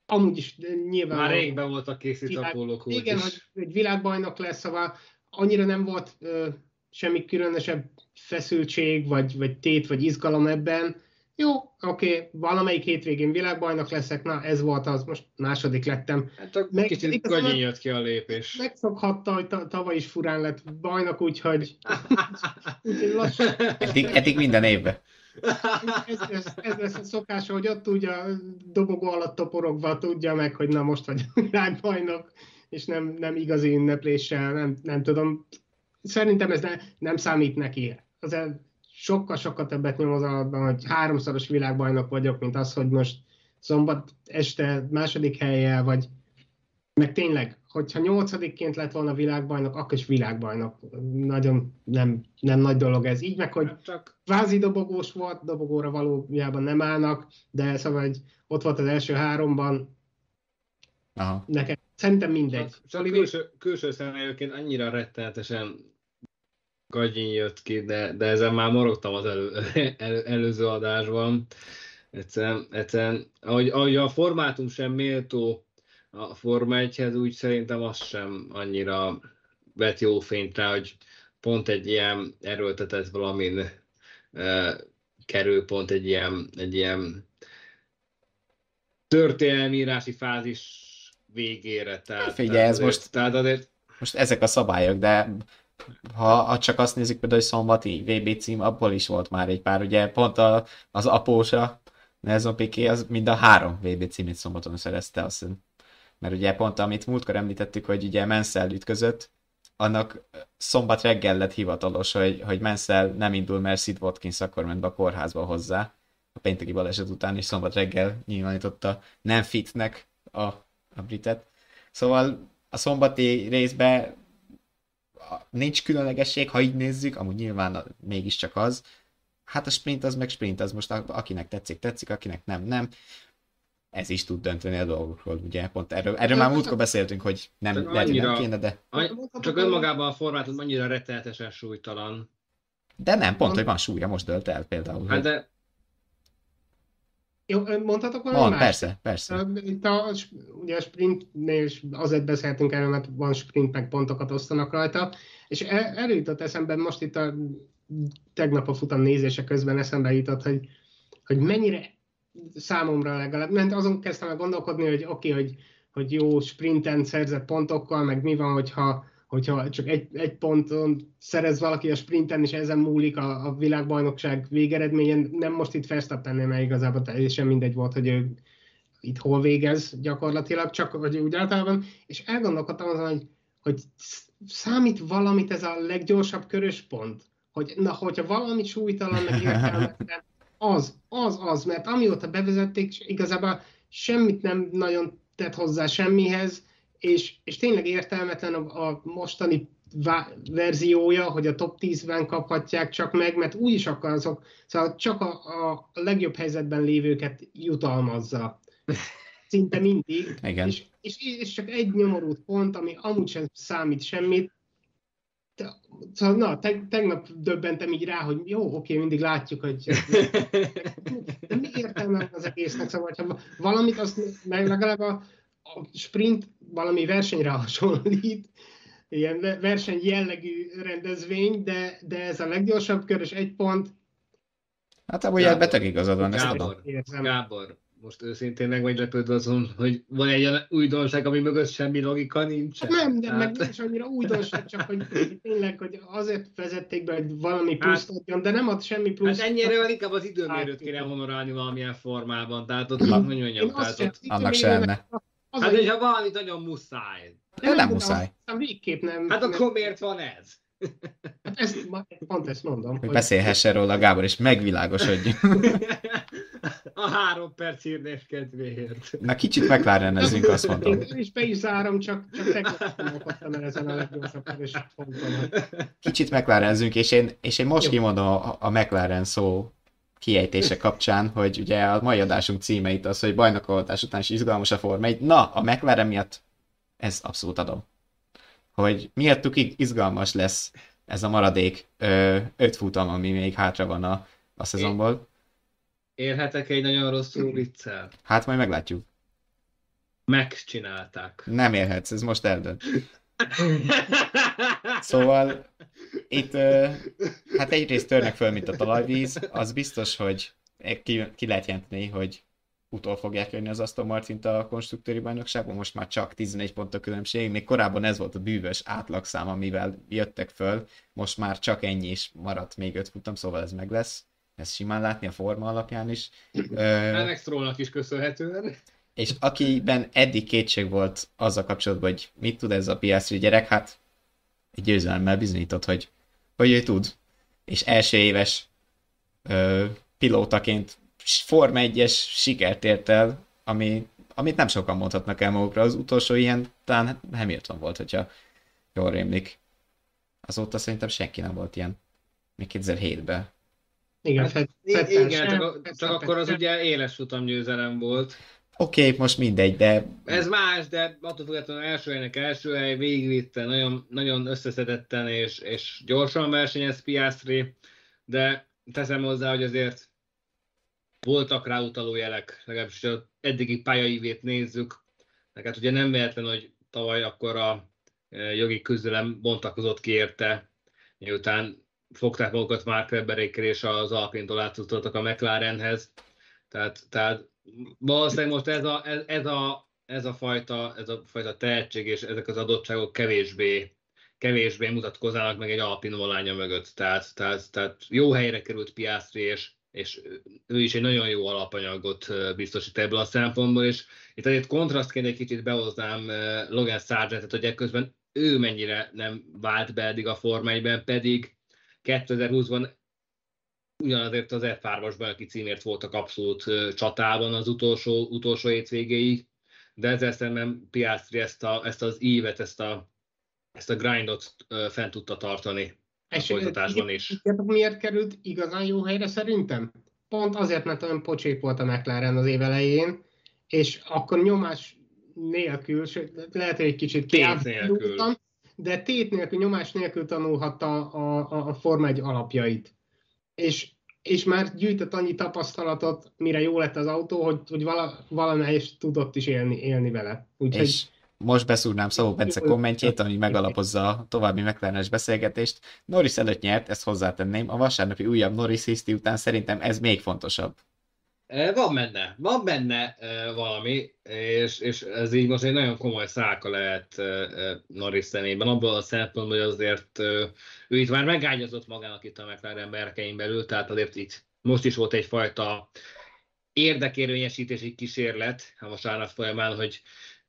amúgy is nyilván... Már régben voltak készít a pólók Igen, hogy egy világbajnok lesz, szóval annyira nem volt ö, semmi különösebb feszültség, vagy, vagy tét, vagy izgalom ebben. Jó, oké, okay, valamelyik hétvégén világbajnok leszek, na ez volt az, most második lettem. Hát Meg, kicsit gagyin jött ki a lépés. Megszokhatta, hogy tavaly is furán lett bajnok, úgyhogy... úgyhogy lassan... eddig, eddig minden évben ez, ez, ez lesz a szokása, hogy ott úgy a dobogó alatt toporogva tudja meg, hogy na most vagy világbajnok, és nem, nem igazi ünnepléssel, nem, nem tudom. Szerintem ez ne, nem számít neki. Az sokkal-sokkal többet nyom az alatban, hogy háromszoros világbajnok vagyok, mint az, hogy most szombat este második helyjel, vagy meg tényleg, hogyha nyolcadikként lett volna világbajnok, akkor is világbajnok. Nagyon nem, nem nagy dolog ez. Így meg, hogy hát csak vázi dobogós volt, dobogóra valójában nem állnak, de szóval hogy ott volt az első háromban. Aha. Nekem szerintem mindegy. Csak, csak külső, külső személyőként annyira rettenetesen gagyin jött ki, de, de ezen már morogtam az elő, elő, előző adásban. Egyszerűen, egyszerűen ahogy, ahogy a formátum sem méltó a Forma 1 úgy szerintem az sem annyira vett jó fényt rá, hogy pont egy ilyen erőltetett valamin e, kerül pont egy ilyen, egy ilyen történelmírási fázis végére. Tehát, Figyelj, ez most, tehát azért... most ezek a szabályok, de ha, ha csak azt nézzük például, hogy szombati VB cím, abból is volt már egy pár, ugye pont a, az apósa Nelson Piqué az mind a három VB címét szombaton szerezte, azt hiszem. Mert ugye pont, amit múltkor említettük, hogy ugye Mansell ütközött, annak szombat reggel lett hivatalos, hogy, hogy Mansell nem indul, mert Sid Watkins akkor ment be a kórházba hozzá a pénteki baleset után, és szombat reggel nyilvánította nem fitnek a, a britet. Szóval a szombati részben nincs különlegesség, ha így nézzük, amúgy nyilván mégiscsak az. Hát a sprint az meg sprint, az most akinek tetszik, tetszik, akinek nem, nem. Ez is tud dönteni a dolgokról, ugye? Pont erről, erről már múltkor beszéltünk, hogy nem, Csak lehet, hogy nem annyira- kéne, de... Csak önmagában a formát annyira rettenetesen súlytalan. De nem, pont, hogy van súlya, most dölt el például. Hát de Jó, mondhatok valami Van, más? persze, persze. Itt a, ugye a sprintnél is azért beszéltünk erről, mert van sprint, meg pontokat osztanak rajta, és el- erről jutott eszembe, most itt a tegnap a futam nézése közben eszembe jutott, hogy, hogy mennyire számomra legalább, mert azon kezdtem el gondolkodni, hogy oké, okay, hogy, hogy jó sprinten szerzett pontokkal, meg mi van, hogyha, hogyha csak egy, egy ponton szerez valaki a sprinten, és ezen múlik a, a világbajnokság végeredményen. Nem most itt Verstappennél, mert igazából teljesen mindegy volt, hogy ő itt hol végez gyakorlatilag, csak hogy úgy általában, és elgondolkodtam azon, hogy, hogy számít valamit ez a leggyorsabb körös pont, hogy na, hogyha valami súlytalan, meg értelmetlen, az, az, az, mert amióta bevezették, igazából semmit nem nagyon tett hozzá semmihez, és, és tényleg értelmetlen a, a mostani vá- verziója, hogy a top 10-ben kaphatják csak meg, mert úgyis akkor azok, szóval csak a, a legjobb helyzetben lévőket jutalmazza. Szinte mindig. Igen. És, és, és csak egy nyomorult pont, ami amúgy sem számít semmit. Szóval, na, te, tegnap döbbentem így rá, hogy jó, oké, mindig látjuk, hogy de mi értelme az egésznek, szóval, ha valamit, azt legalább a, a sprint valami versenyre hasonlít, ilyen ve- verseny jellegű rendezvény, de, de ez a leggyorsabb kör, és egy pont, Hát amúgy beteg igazad van, ezt. Gábor, érzem. Gábor, most őszintén meg vagy lepődve azon, hogy van egy olyan újdonság, ami mögött semmi logika nincsen. Nem, de meg Hát- nem is annyira újdonság, csak hogy tényleg, hogy azért vezették be, hogy valami Hát- pluszt adjon, de nem ad semmi plusz. Hát ennyire inkább az időmérőt Hát, kéne honorálni valamilyen formában, tehát ott, hogy mondjam, tehát ott, Annak se. Az hát a- hogyha valami nagyon muszáj, De nem muszáj. Aztán végképp nem. hát nem- akkor miért van ez? Hát ezt, pont ezt mondom. Hogy beszélhessen róla Gábor, és megvilágosodjon. A három perc írnés kedvéért. Na kicsit McLarenezünk, azt mondom. Én is be is zárom, csak, csak tegnap ezen a leggyorsabb körös ponton. hogy- Kicsit McLarenezünk, és én, és én most Jó. kimondom a, a McLaren szó kiejtése kapcsán, hogy ugye a mai adásunk címe itt az, hogy bajnokolhatás után is izgalmas a Forma 1. Na, a McLaren miatt ez abszolút adom. Hogy miattuk izgalmas lesz ez a maradék ö, öt futam, ami még hátra van a, a szezonból. Érhetek egy nagyon rosszul viccel? Hát majd meglátjuk. Megcsinálták. Nem élhetsz, ez most eldönt. Szóval itt hát egyrészt törnek föl, mint a talajvíz, az biztos, hogy ki, ki lehet jelenteni, hogy utol fogják jönni az Aston Martint a konstruktőri bajnokságban, most már csak 11 pont a különbség, még korábban ez volt a bűvös átlagszám, amivel jöttek föl, most már csak ennyi is maradt még 5 futam, szóval ez meg lesz. Ezt simán látni a forma alapján is. Alex Strollnak is köszönhetően. és akiben eddig kétség volt azzal kapcsolatban, hogy mit tud ez a Piastri gyerek, hát egy győzelemmel bizonyított, hogy, hogy ő tud. És első éves ö, pilótaként Forma 1-es sikert ért el, ami, amit nem sokan mondhatnak el magukra. Az utolsó ilyen talán Hamilton volt, hogyha jól rémlik. Azóta szerintem senki nem volt ilyen. Még 2007-ben. Igen, Hát, Fettel igen, sem, csak, csak akkor az ugye éles futamgyőzelem volt. Oké, okay, most mindegy, de Ez más, de attól függetlenül első helynek első hely, végigvitte, nagyon, nagyon összeszedetten és, és gyorsan versenyez Piastri, de teszem hozzá, hogy azért voltak rá utaló jelek, legalábbis az eddigi pályaívét nézzük. Tehát ugye nem véletlen, hogy tavaly akkor a e, jogi küzdelem bontakozott ki érte, miután fogták magukat Mark Webberékkel és az Alpintól átutoltak a McLarenhez. Tehát, tehát valószínűleg most ez a, ez, ez, a, ez, a fajta, ez a fajta tehetség és ezek az adottságok kevésbé, kevésbé mutatkoznának meg egy Alpin volánya mögött. Tehát, tehát, tehát jó helyre került Piastri, és és ő is egy nagyon jó alapanyagot biztosít ebből a szempontból, és itt azért kontrasztként egy kicsit behoznám Logan Sargentet, hogy ekközben ő mennyire nem vált be eddig a Forma 1 pedig 2020-ban ugyanazért az F3-as bajnoki címért voltak abszolút csatában az utolsó, utolsó hétvégéig, de ezzel szemben Piastri ezt, a, ezt az ívet, ezt a, ezt a grindot fent tudta tartani a és folytatásban is. Miért került igazán jó helyre szerintem? Pont azért, mert olyan pocsék volt a McLaren az év elején, és akkor nyomás nélkül, sőt, lehet, hogy egy kicsit kiállítottam, de tét nélkül, nyomás nélkül tanulhatta a, a, a Forma 1 alapjait. És, és már gyűjtött annyi tapasztalatot, mire jó lett az autó, hogy, hogy vala, valamelyest tudott is élni, élni vele. Úgyhogy... És most beszúrnám Szabó Bence kommentjét, ami megalapozza a további mclaren beszélgetést. Norris előtt nyert, ezt hozzátenném, a vasárnapi újabb Norris hiszti után szerintem ez még fontosabb. Van benne, van benne valami, és, és ez így most egy nagyon komoly szálka lehet Norris szemében, abból a szempontból, hogy azért ő itt már megágyazott magának itt a McLaren berkein belül, tehát azért itt most is volt egyfajta érdekérvényesítési kísérlet a vasárnap folyamán, hogy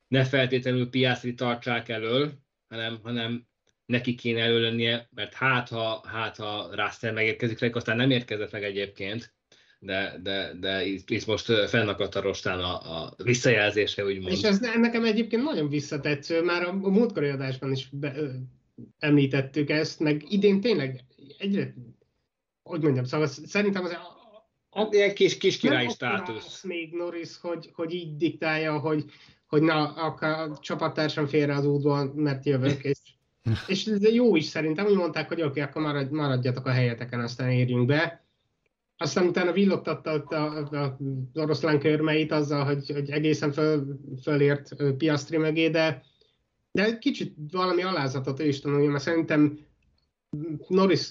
ne feltétlenül Piastri tartsák elől, hanem, hanem neki kéne előlennie, mert hát ha, hát ha Russell megérkezik, aztán nem érkezett meg egyébként, de, de, de itt, itt most fennakadt a rostán a, a visszajelzése, úgymond. És ez nekem egyébként nagyon visszatetsző, már a, a múltkori adásban is be, ö, említettük ezt, meg idén tényleg egyre, hogy mondjam, szóval szerintem az a, a, Ilyen kis, kis király státusz. még Norris, hogy, hogy így diktálja, hogy, hogy na, akkor a csapattársam félre az útból, mert jövök, és, és ez jó is szerintem, úgy mondták, hogy oké, okay, akkor maradj, maradjatok a helyeteken, aztán érjünk be aztán utána villogtatta a, a, a oroszlán körmeit azzal, hogy, hogy egészen föl, fölért Piastri mögé, de, de kicsit valami alázatot ő is tanulja, mert szerintem Norris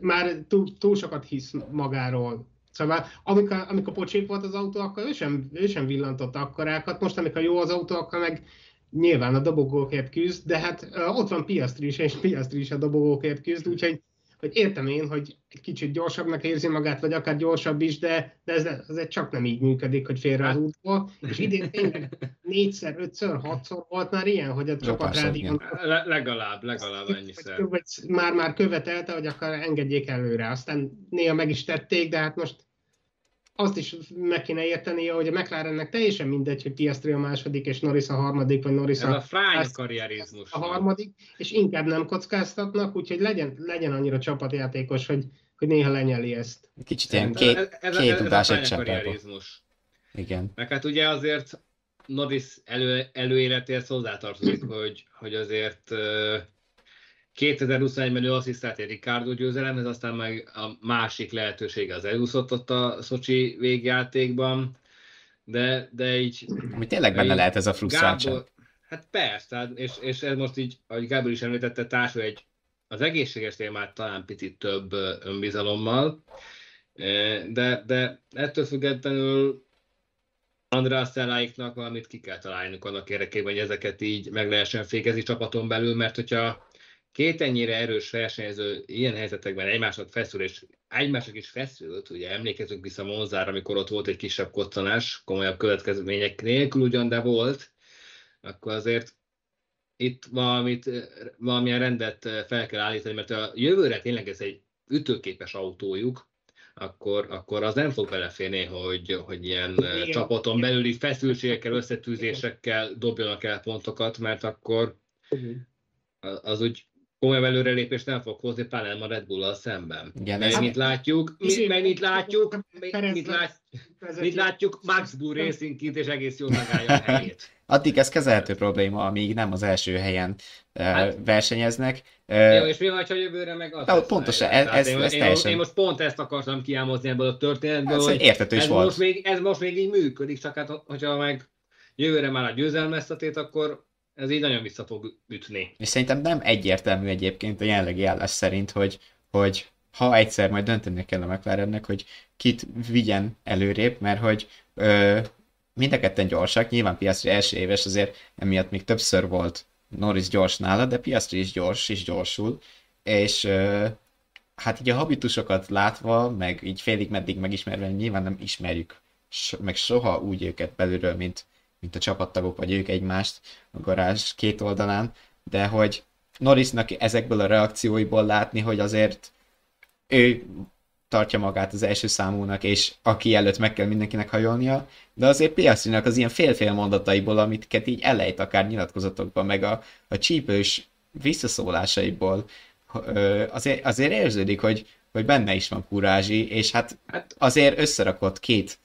már túl, túl sokat hisz magáról. Szóval amikor, amikor pocsék volt az autó, akkor ő sem, ő sem villantott akkorákat. Most, amikor jó az autó, akkor meg nyilván a dobogókért küzd, de hát ott van Piastri is, és Piastri is a dobogókért küzd, úgyhogy hogy értem én, hogy egy kicsit gyorsabbnak érzi magát, vagy akár gyorsabb is, de, de ez azért csak nem így működik, hogy félre az útból. És idén tényleg négyszer, ötször, hatszor volt már ilyen, hogy a csapat rádión... Le, legalább, legalább ennyiszer. Már-már követelte, hogy akar engedjék előre. Aztán néha meg is tették, de hát most azt is meg kéne érteni, hogy a McLarennek teljesen mindegy, hogy Piastri a második, és Norris a harmadik, vagy Norris Ez a, a frány karrierizmus. A harmadik, és inkább nem kockáztatnak, úgyhogy legyen, legyen annyira csapatjátékos, hogy, hogy néha lenyeli ezt. Kicsit ilyen két, ez, két tudás egy karrierizmus. Igen. Meg hát ugye azért Norris elő, előéletéhez hozzátartozik, hogy, hogy azért 2021-ben ő asszisztált egy Ricardo győzelemhez, aztán meg a másik lehetősége az elúszott ott a Szocsi végjátékban, de, de így... Ami tényleg benne lehet ez a frusztráltság. Gábor, hát persze, és, és ez most így, ahogy Gábor is említette, társul egy az egészséges témát talán picit több önbizalommal, de, de ettől függetlenül András Szelláiknak valamit ki kell találnunk annak érdekében, hogy ezeket így meg lehessen fékezni csapaton belül, mert hogyha két ennyire erős versenyző ilyen helyzetekben egymásnak feszül, és egymásnak is feszült, ugye emlékezünk vissza Monzára, amikor ott volt egy kisebb koccanás, komolyabb következmények nélkül ugyan, de volt, akkor azért itt valamit, valamilyen rendet fel kell állítani, mert a jövőre tényleg ez egy ütőképes autójuk, akkor, akkor az nem fog beleférni, hogy, hogy ilyen Igen. csapaton belüli feszültségekkel, összetűzésekkel dobjanak el pontokat, mert akkor az úgy komolyabb előrelépést nem fog hozni, pláne a Red Bull-al szemben. Igen, mert mit látjuk, mi, mert mit látjuk, mit, lát, mit látjuk, Max Bull Racing kint, és egész jól megállja a helyét. Addig ez kezelhető probléma, amíg nem az első helyen hát, versenyeznek. Jó, és mi van, ha jövőre meg az? De, pontosan, ez, ez, én, ez én, teljesen... én, most pont ezt akartam kiámozni ebből a történetből, ez hogy értető is ez, volt. Most még, ez most még így működik, csak hát, hogyha meg jövőre már a győzelmeztetét, akkor ez így nagyon vissza fog ütni. És szerintem nem egyértelmű egyébként a jelenlegi állás szerint, hogy, hogy ha egyszer majd dönteni kell a McLarennek, hogy kit vigyen előrébb, mert hogy ö, mind a ketten gyorsak, nyilván Piastri első éves, azért emiatt még többször volt Norris gyors nála, de Piastri is gyors, és gyorsul, és ö, hát így a habitusokat látva, meg így félig meddig megismerve, nyilván nem ismerjük so, meg soha úgy őket belülről, mint, mint a csapattagok, vagy ők egymást a garázs két oldalán, de hogy Norrisnak ezekből a reakcióiból látni, hogy azért ő tartja magát az első számúnak, és aki előtt meg kell mindenkinek hajolnia, de azért Piastrinak az ilyen fél-fél mondataiból, amiket így elejt akár nyilatkozatokban, meg a, a csípős visszaszólásaiból, azért, azért érződik, hogy, hogy benne is van kurázsi, és hát, hát azért összerakott két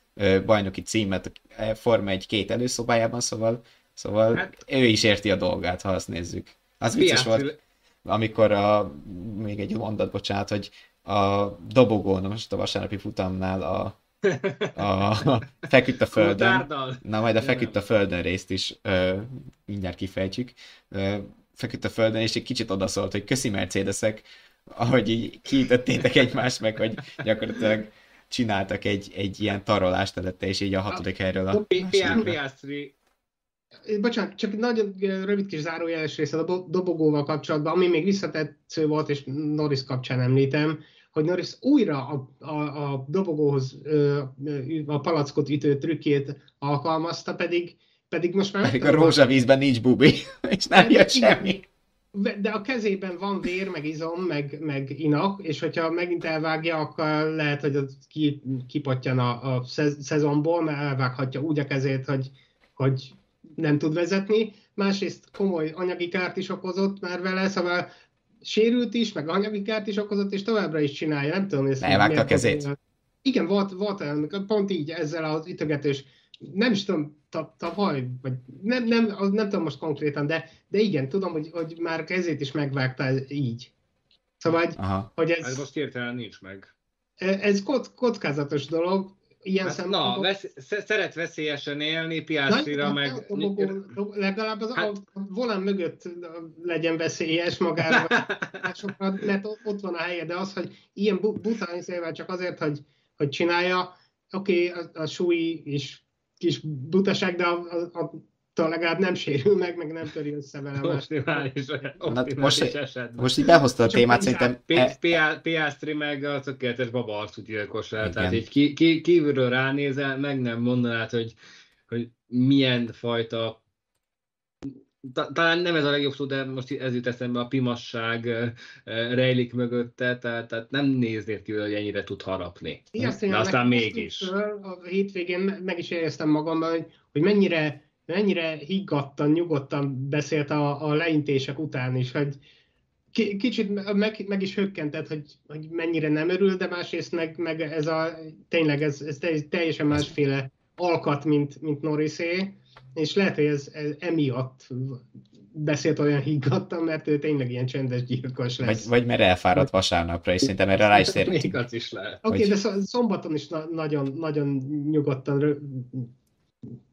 bajnoki címet a Forma egy két előszobájában, szóval, szóval hát, ő is érti a dolgát, ha azt nézzük. Az vicces volt, amikor a, még egy mondat, bocsánat, hogy a dobogón, most a vasárnapi futamnál a, a, a feküdt a földön. Na majd a feküdt a földön részt is ö, mindjárt kifejtjük. Ö, feküdt a földön, és egy kicsit odaszólt, hogy köszi Mercedesek, ahogy így kiütöttétek egymást, meg hogy gyakorlatilag csináltak egy, egy ilyen tarolást előtte, és így a hatodik helyről a... Piastri Bocsánat, csak nagyon rövid kis zárójeles része a dobogóval kapcsolatban, ami még visszatetsző volt, és Norris kapcsán említem, hogy Norris újra a, a, a dobogóhoz a palackot ütő trükkét alkalmazta, pedig, pedig most már... Pedig a rózsavízben nincs bubi, és nem jött semmi. De a kezében van vér, meg izom, meg, meg inak, és hogyha megint elvágja, akkor lehet, hogy ki, kipottyan a, a szezonból, mert elvághatja úgy a kezét, hogy, hogy nem tud vezetni. Másrészt komoly anyagi kárt is okozott már vele, szóval sérült is, meg anyagi kárt is okozott, és továbbra is csinálja. Nem tudom, hogy Elvágta a kezét. Igen, volt, volt pont így ezzel az ütögetős, nem is tudom, tavaly, vagy nem, nem, az nem tudom most konkrétan, de, de igen, tudom, hogy, hogy már kezét is megvágta így. Szóval, Aha. hogy ez... Ez most hirtelen nincs meg. Ez kockázatos dolog, ilyen hát, Na, vesz, szeret veszélyesen élni, piászira meg... legalább az hát... a volán mögött legyen veszélyes magára, mert ott van a helye, de az, hogy ilyen bután szélvel csak azért, hogy, hogy csinálja, oké, okay, a, a súly is kis butaság, de a, a, a legalább nem sérül meg, meg nem töri össze vele. Optimális, optimális most, esetben. most így behozta a témát, szerintem... E- Piastri meg a tökéletes babaarcú gyilkos tehát így ki, ki, kívülről ránézel, meg nem mondanád, hogy, hogy milyen fajta talán nem ez a legjobb szó, de most ez jut eszembe, a pimasság rejlik mögötte, tehát, tehát nem néznéd ki, hogy ennyire tud harapni. Igen, de aztán mégis. A hétvégén meg is éreztem magamban, hogy, hogy mennyire mennyire higgadtan, nyugodtan beszélt a, a leintések után is, hogy kicsit meg, meg is hökkentett, hogy, hogy mennyire nem örül, de másrészt meg, meg ez a, tényleg ez, ez teljesen másféle alkat, mint, mint Norrisé, és lehet, hogy ez, ez emiatt beszélt olyan higgadtan, mert ő tényleg ilyen csendes gyilkos lesz. Vagy, vagy mert elfáradt vasárnapra, és szerintem erre rá is tértünk. Még az is lehet. Oké, okay, hogy... de szombaton is na- nagyon, nagyon nyugodtan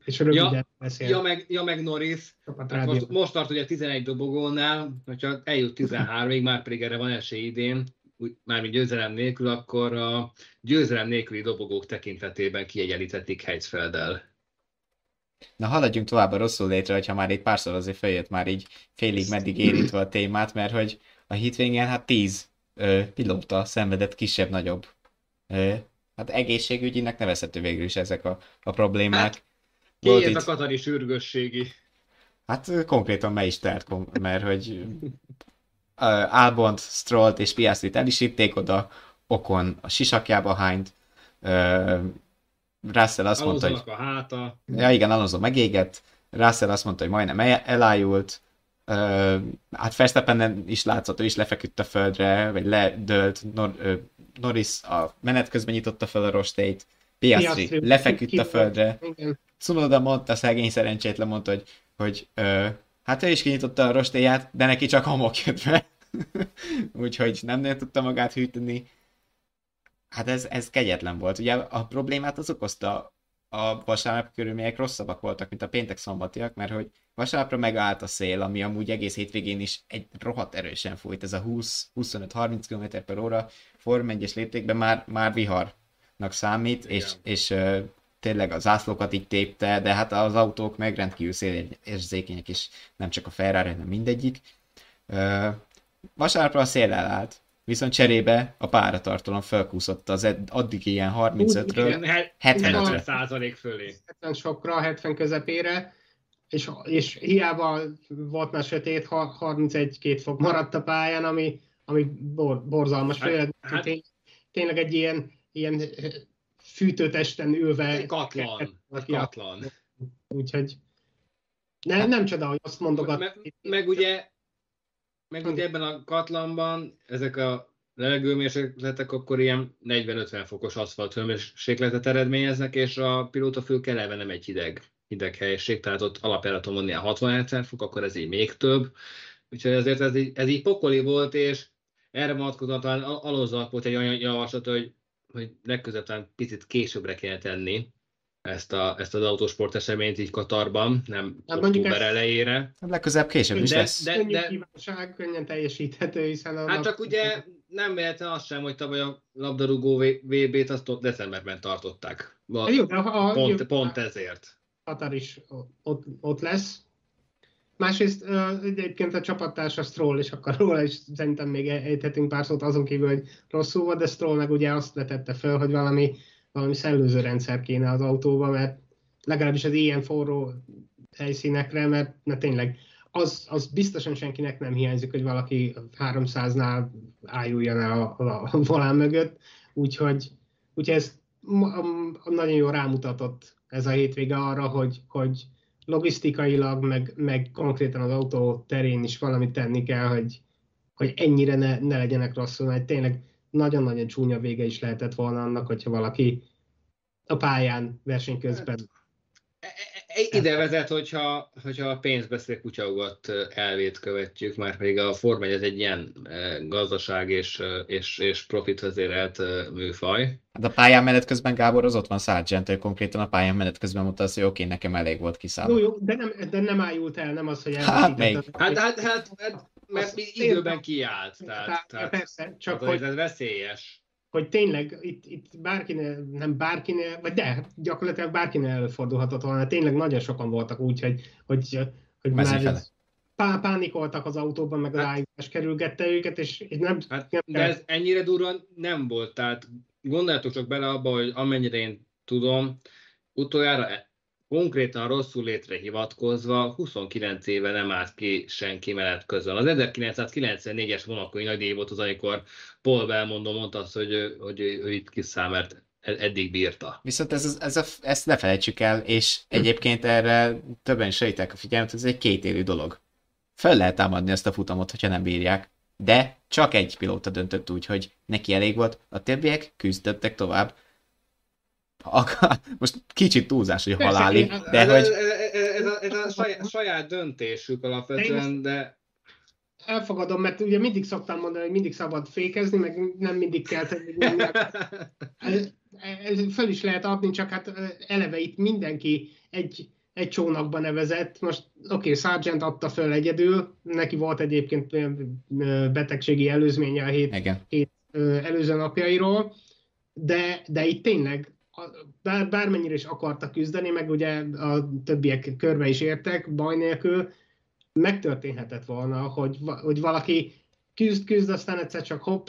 és röviden ja, beszél. Ja meg, ja, meg Norris, hát most, most tart ugye 11 dobogónál, hogyha eljut 13-ig, már pedig erre van esély idén, mármint győzelem nélkül, akkor a győzelem nélküli dobogók tekintetében kiegyenlítették Heizfelddel. Na haladjunk tovább a rosszul létre, hogyha már egy párszor azért feljött már így félig meddig érintve a témát, mert hogy a hitvényen hát 10 ö, pilóta szenvedett kisebb-nagyobb. hát egészségügyinek nevezhető végül is ezek a, a problémák. Hát, ki ez itt... a katari sürgősségi? Hát konkrétan me is telt, mert hogy uh, Albont, Strollt és Piastrit el is írték oda, Okon a sisakjába hányt, uh, Russell azt mondta, hogy... a háta. Ja igen, Alonso megégett, Russell azt mondta, hogy majdnem elájult, uh, hát Verstappen is látszott, ő is lefeküdt a földre, vagy ledölt, Nor- uh, Norris a menet közben nyitotta fel a rostét, Piastri, Piastri lefeküdt a földre. Cunoda mondta, szegény szerencsétlen mondta, hogy, hogy ö, hát ő is kinyitotta a rostéját, de neki csak homok jött be. Úgyhogy nem nagyon tudta magát hűteni. Hát ez, ez kegyetlen volt. Ugye a problémát az okozta a vasárnap körülmények rosszabbak voltak, mint a péntek szombatiak, mert hogy vasárnapra megállt a szél, ami amúgy egész hétvégén is egy rohadt erősen fújt, ez a 20-25-30 km per óra Form 1 léptékben már, már viharnak számít, Igen. és, és tényleg a zászlókat így tépte, de hát az autók meg rendkívül szélérzékenyek, és nem csak a Ferrari, hanem mindegyik. Vasárnapra a szél elállt, viszont cserébe a páratartalom felkúszott az ed- addig ilyen 35-ről 75-re. százalék fölé. 70 sokra, 70 közepére, és, és hiába volt már sötét, 31-2 fok maradt a pályán, ami, ami bor, borzalmas, Hát- főleg hát- tény, tényleg egy ilyen, ilyen fűtőtesten ülve. Katlan. Katlan. úgyhogy ne, nem csoda, hogy azt mondogat. Me, meg ugye, meg ugye ebben a katlanban ezek a levegőmérsékletek akkor ilyen 40-50 fokos aszfalt hőmérsékletet eredményeznek, és a pilótafülke eleve nem egy hideg, hideg helység, tehát ott alapjáraton van ilyen 60 fok, akkor ez így még több. Úgyhogy ezért ez így, ez így pokoli volt, és erre vonatkozóan talán Al- Alonsonak volt egy olyan javaslat, hogy, hogy legközelebb picit későbbre kéne tenni ezt, a, ezt az autósport eseményt így Katarban, nem Hát október ez- elejére. Legközelebb később is De- lesz. de- Könnyű kívánság, könnyen teljesíthető, hiszen a Hát csak ugye nem véletlen az sem, hogy tavaly a labdarúgó VB-t azt decemberben tartották. A- Jó, de a, Pont, jó, pont ezért. Katar is ott, ott lesz. Másrészt egyébként a csapattársa Stroll, és akkor róla is szerintem még ejthetünk pár szót azon kívül, hogy rosszul volt, de Stroll meg ugye azt vetette fel, hogy valami, valami szellőző rendszer kéne az autóba, mert legalábbis az ilyen forró helyszínekre, mert, mert tényleg az, az biztosan senkinek nem hiányzik, hogy valaki 300-nál ájuljon el a, a, a volán mögött, úgyhogy, úgyhogy ez nagyon jól rámutatott ez a hétvége arra, hogy, hogy logisztikailag, meg, meg konkrétan az autó terén is valamit tenni kell, hogy, hogy ennyire ne, ne legyenek rosszul, mert tényleg nagyon-nagyon csúnya vége is lehetett volna annak, hogyha valaki a pályán verseny közben. E- e- e- Ide vezet, hogyha, hogyha a pénzbeszél kutyaugat elvét követjük, már pedig a Forma 1 ez egy ilyen gazdaság és, és, és profit vezérelt műfaj. Hát a pályán menet közben Gábor az ott van Sargent, ő konkrétan a pályán menet közben mondta azt, hogy oké, nekem elég volt Jó, kiszállni. jó, de nem, de nem ájult el, nem az, hogy Hát még. Hát, hát, hát, hát mert Azt időben kiállt, Tehát, tehát, tehát persze, csak az, hogy, ez veszélyes. hogy tényleg itt, itt bárkinél, nem bárkinél, vagy de, gyakorlatilag bárkinél előfordulhatott volna, tényleg nagyon sokan voltak úgy, hogy, hogy, hogy már ez- pá, pánikoltak az autóban, meg az Hát- ájulás kerülgette őket, és, és nem, Hát, nem de ez ennyire durva nem volt, tehát gondoljatok csak bele abba, hogy amennyire én tudom, utoljára konkrétan rosszul létre hivatkozva 29 éve nem állt ki senki menet közben. Az 1994-es monakói nagydíj volt az, amikor Paul Belmondo mondta azt, hogy, hogy ő, itt kiszáll, mert e- eddig bírta. Viszont ez, ez, a, ezt ne felejtsük el, és egyébként erre többen is a figyelmet, ez egy kétélű dolog. Fel lehet támadni ezt a futamot, hogyha nem bírják, de csak egy pilóta döntött úgy, hogy neki elég volt, a többiek küzdöttek tovább. Ak- Most kicsit túlzás, hogy Persze, halálig, én- de ez, hogy ez, a, ez a saját, saját döntésük alapvetően, de elfogadom, mert ugye mindig szoktam mondani, hogy mindig szabad fékezni, meg nem mindig kell tenni. Ez, ez föl is lehet adni, csak hát eleve itt mindenki egy, egy csónakba nevezett. Most oké, okay, Sargent adta föl egyedül, neki volt egyébként betegségi előzménye a hét, igen. hét előző napjairól, de, de itt tényleg bár, bármennyire is akartak küzdeni, meg ugye a többiek körbe is értek, baj nélkül, megtörténhetett volna, hogy, hogy valaki küzd, küzd, aztán egyszer csak hopp,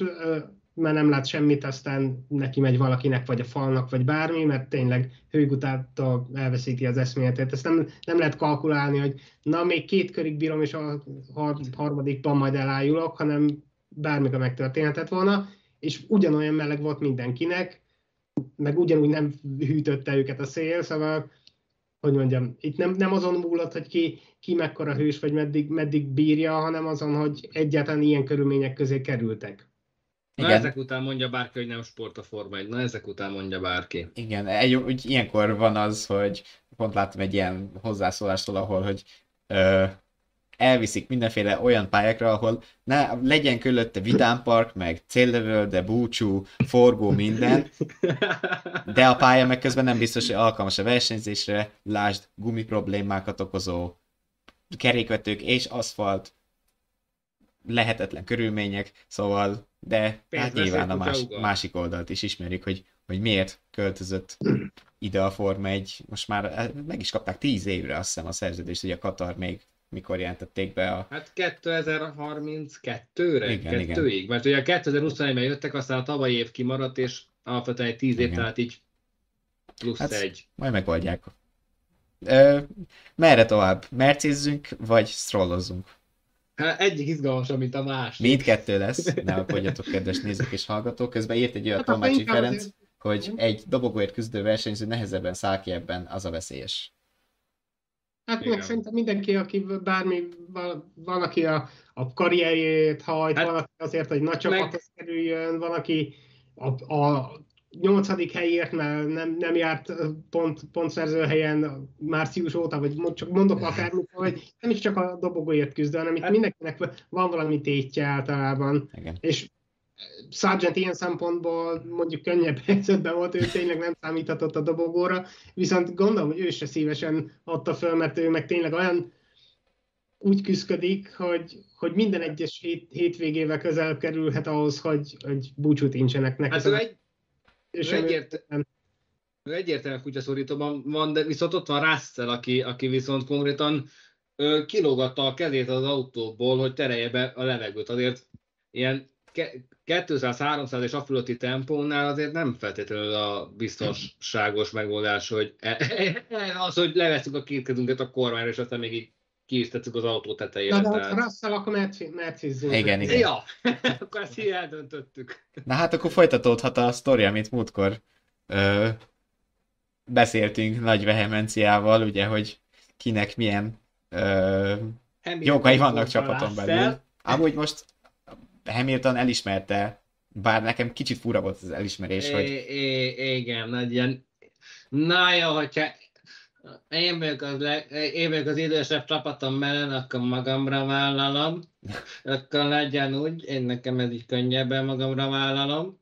mert nem lát semmit, aztán neki megy valakinek, vagy a falnak, vagy bármi, mert tényleg hőgutától elveszíti az eszméletét. Ezt nem, nem lehet kalkulálni, hogy na, még két körig bírom, és a har- harmadikban majd elájulok, hanem bármikor megtörténhetett volna, és ugyanolyan meleg volt mindenkinek, meg ugyanúgy nem hűtötte őket a szél, szóval hogy mondjam, itt nem, nem azon múlott, hogy ki, ki mekkora hős, vagy meddig, meddig bírja, hanem azon, hogy egyáltalán ilyen körülmények közé kerültek. na Igen. ezek után mondja bárki, hogy nem sport a Forma 1. Na ezek után mondja bárki. Igen, egy, úgy ilyenkor van az, hogy pont láttam egy ilyen hozzászólástól, ahol, hogy ö, elviszik mindenféle olyan pályákra, ahol ne, legyen körülötte vidámpark, meg céllövöl, búcsú, forgó, minden, de a pálya meg közben nem biztos, hogy alkalmas a versenyzésre, lásd gumi problémákat okozó kerékvetők és aszfalt, lehetetlen körülmények, szóval, de hát nyilván a más, másik oldalt is ismerjük, hogy, hogy miért költözött ide a Forma 1. Most már eh, meg is kapták 10 évre azt hiszem a szerződést, hogy a Katar még mikor jelentették be a... Hát 2032-re? Igen, igen. Kettőig? Mert ugye 2021-ben jöttek, aztán a tavalyi év kimaradt, és alapvetően egy 10 év, Igen. tehát így plusz Hát, egy. Majd megoldják. Ö, merre tovább? Mercézzünk, vagy strollozzunk? Hát egyik izgalmasabb, mint a másik. Mindkettő lesz, ne aggódjatok, kedves nézők és hallgatók. Közben írt egy olyan Hát Tomácsi Ferenc, azért- hogy egy dobogóért küzdő versenyző nehezebben száll ki ebben, az a veszélyes. Hát Igen. meg szerintem mindenki, aki bármi, val- van, aki a, a karrierjét hajt, Hát- van, aki azért, hogy nagy meg- csapathoz kerüljön, van, aki a, a nyolcadik helyért, mert nem, nem járt pont, pontszerző helyen március óta, vagy csak mondok akármit, hogy nem is csak a dobogóért küzd, hanem itt Hát- mindenkinek van valami tétje általában, Igen. és Sargent ilyen szempontból mondjuk könnyebb helyzetben volt, ő tényleg nem számíthatott a dobogóra, viszont gondolom, hogy ő se szívesen adta föl, mert ő meg tényleg olyan úgy küzdik, hogy, hogy minden egyes hét, hétvégével közel kerülhet ahhoz, hogy, hogy búcsút incsenek neki. Hát ő, egy, ő egyértelműen ő egyértelműen kutyaszorítóban van, de viszont ott van Russell, aki, aki viszont konkrétan kilógatta a kezét az autóból, hogy terelje be a levegőt. Azért ilyen 200-300 és a fölötti tempónál azért nem feltétlenül a biztonságos megoldás, hogy e- az, hogy leveszünk a két kezünket a kormányra, és aztán még így ki is tettük az autó tetejére. Na, de tehát- Russell, akkor merci, mercizzünk. Igen, igen. Ja, akkor ezt így eldöntöttük. Na hát akkor folytatódhat a sztori, amit múltkor ö, beszéltünk nagy vehemenciával, ugye, hogy kinek milyen ö, jogai vannak csapaton belül. Amúgy most Hamilton elismerte, bár nekem kicsit fura volt az elismerés, hogy É, é, igen, nagy ilyen... Na jó, hogyha én vagyok az, le, én vagyok az idősebb csapatom mellen, akkor magamra vállalom. Akkor legyen úgy, én nekem ez így könnyebben magamra vállalom.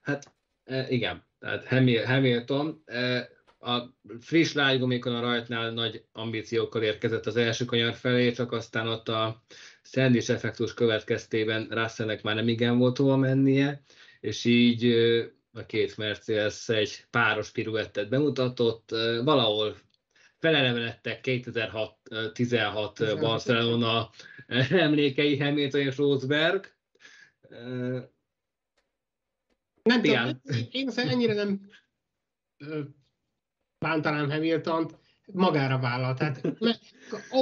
Hát e, igen, tehát Hamil- Hamilton e, a friss lágygumikon a rajtnál nagy ambíciókkal érkezett az első kanyar felé, csak aztán ott a Sandwich effektus következtében Russellnek már nem igen volt hova mennie, és így a két Mercedes egy páros piruettet bemutatott, valahol felelevenedtek 2016 Barcelona emlékei Hamilton és Rosberg. Nem tudom, én ennyire nem bántanám Hamiltont, magára vállal. Tehát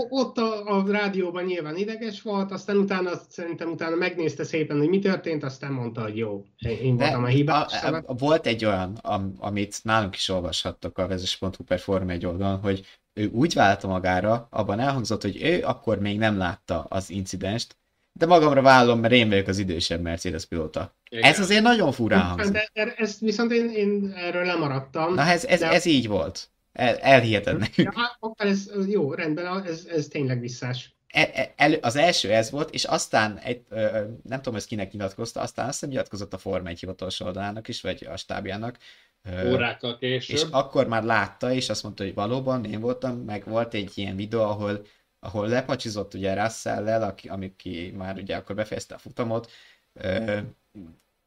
ott a, a rádióban nyilván ideges volt, aztán utána szerintem utána megnézte szépen, hogy mi történt, aztán mondta, hogy jó, én De voltam a hibás. a, a, volt egy olyan, am, amit nálunk is olvashattok a vezes.hu per Form 1 oldalon, hogy ő úgy vállalta magára, abban elhangzott, hogy ő akkor még nem látta az incidenst, de magamra vállalom, mert én vagyok az idősebb Mercedes pilóta. igen. Ez azért nagyon furán hangzik. de, de ezt viszont én, én erről lemaradtam. Na ez, ez, De- ez így volt. El, elhiheted nekünk. Ja, akkor ez jó, rendben, ez, ez tényleg visszás. E- e- elő, az első ez volt, és aztán, egy, ö, nem tudom, ezt kinek nyilatkozta, aztán azt hiszem nyilatkozott a Forma 1 hivatalos oldalának is, vagy a stábjának. Ö, Órákkal később. és akkor már látta, és azt mondta, hogy valóban én voltam, meg volt egy ilyen videó, ahol, ahol lepacsizott ugye Russell-lel, aki, aki már ugye akkor befejezte a futamot. Ö,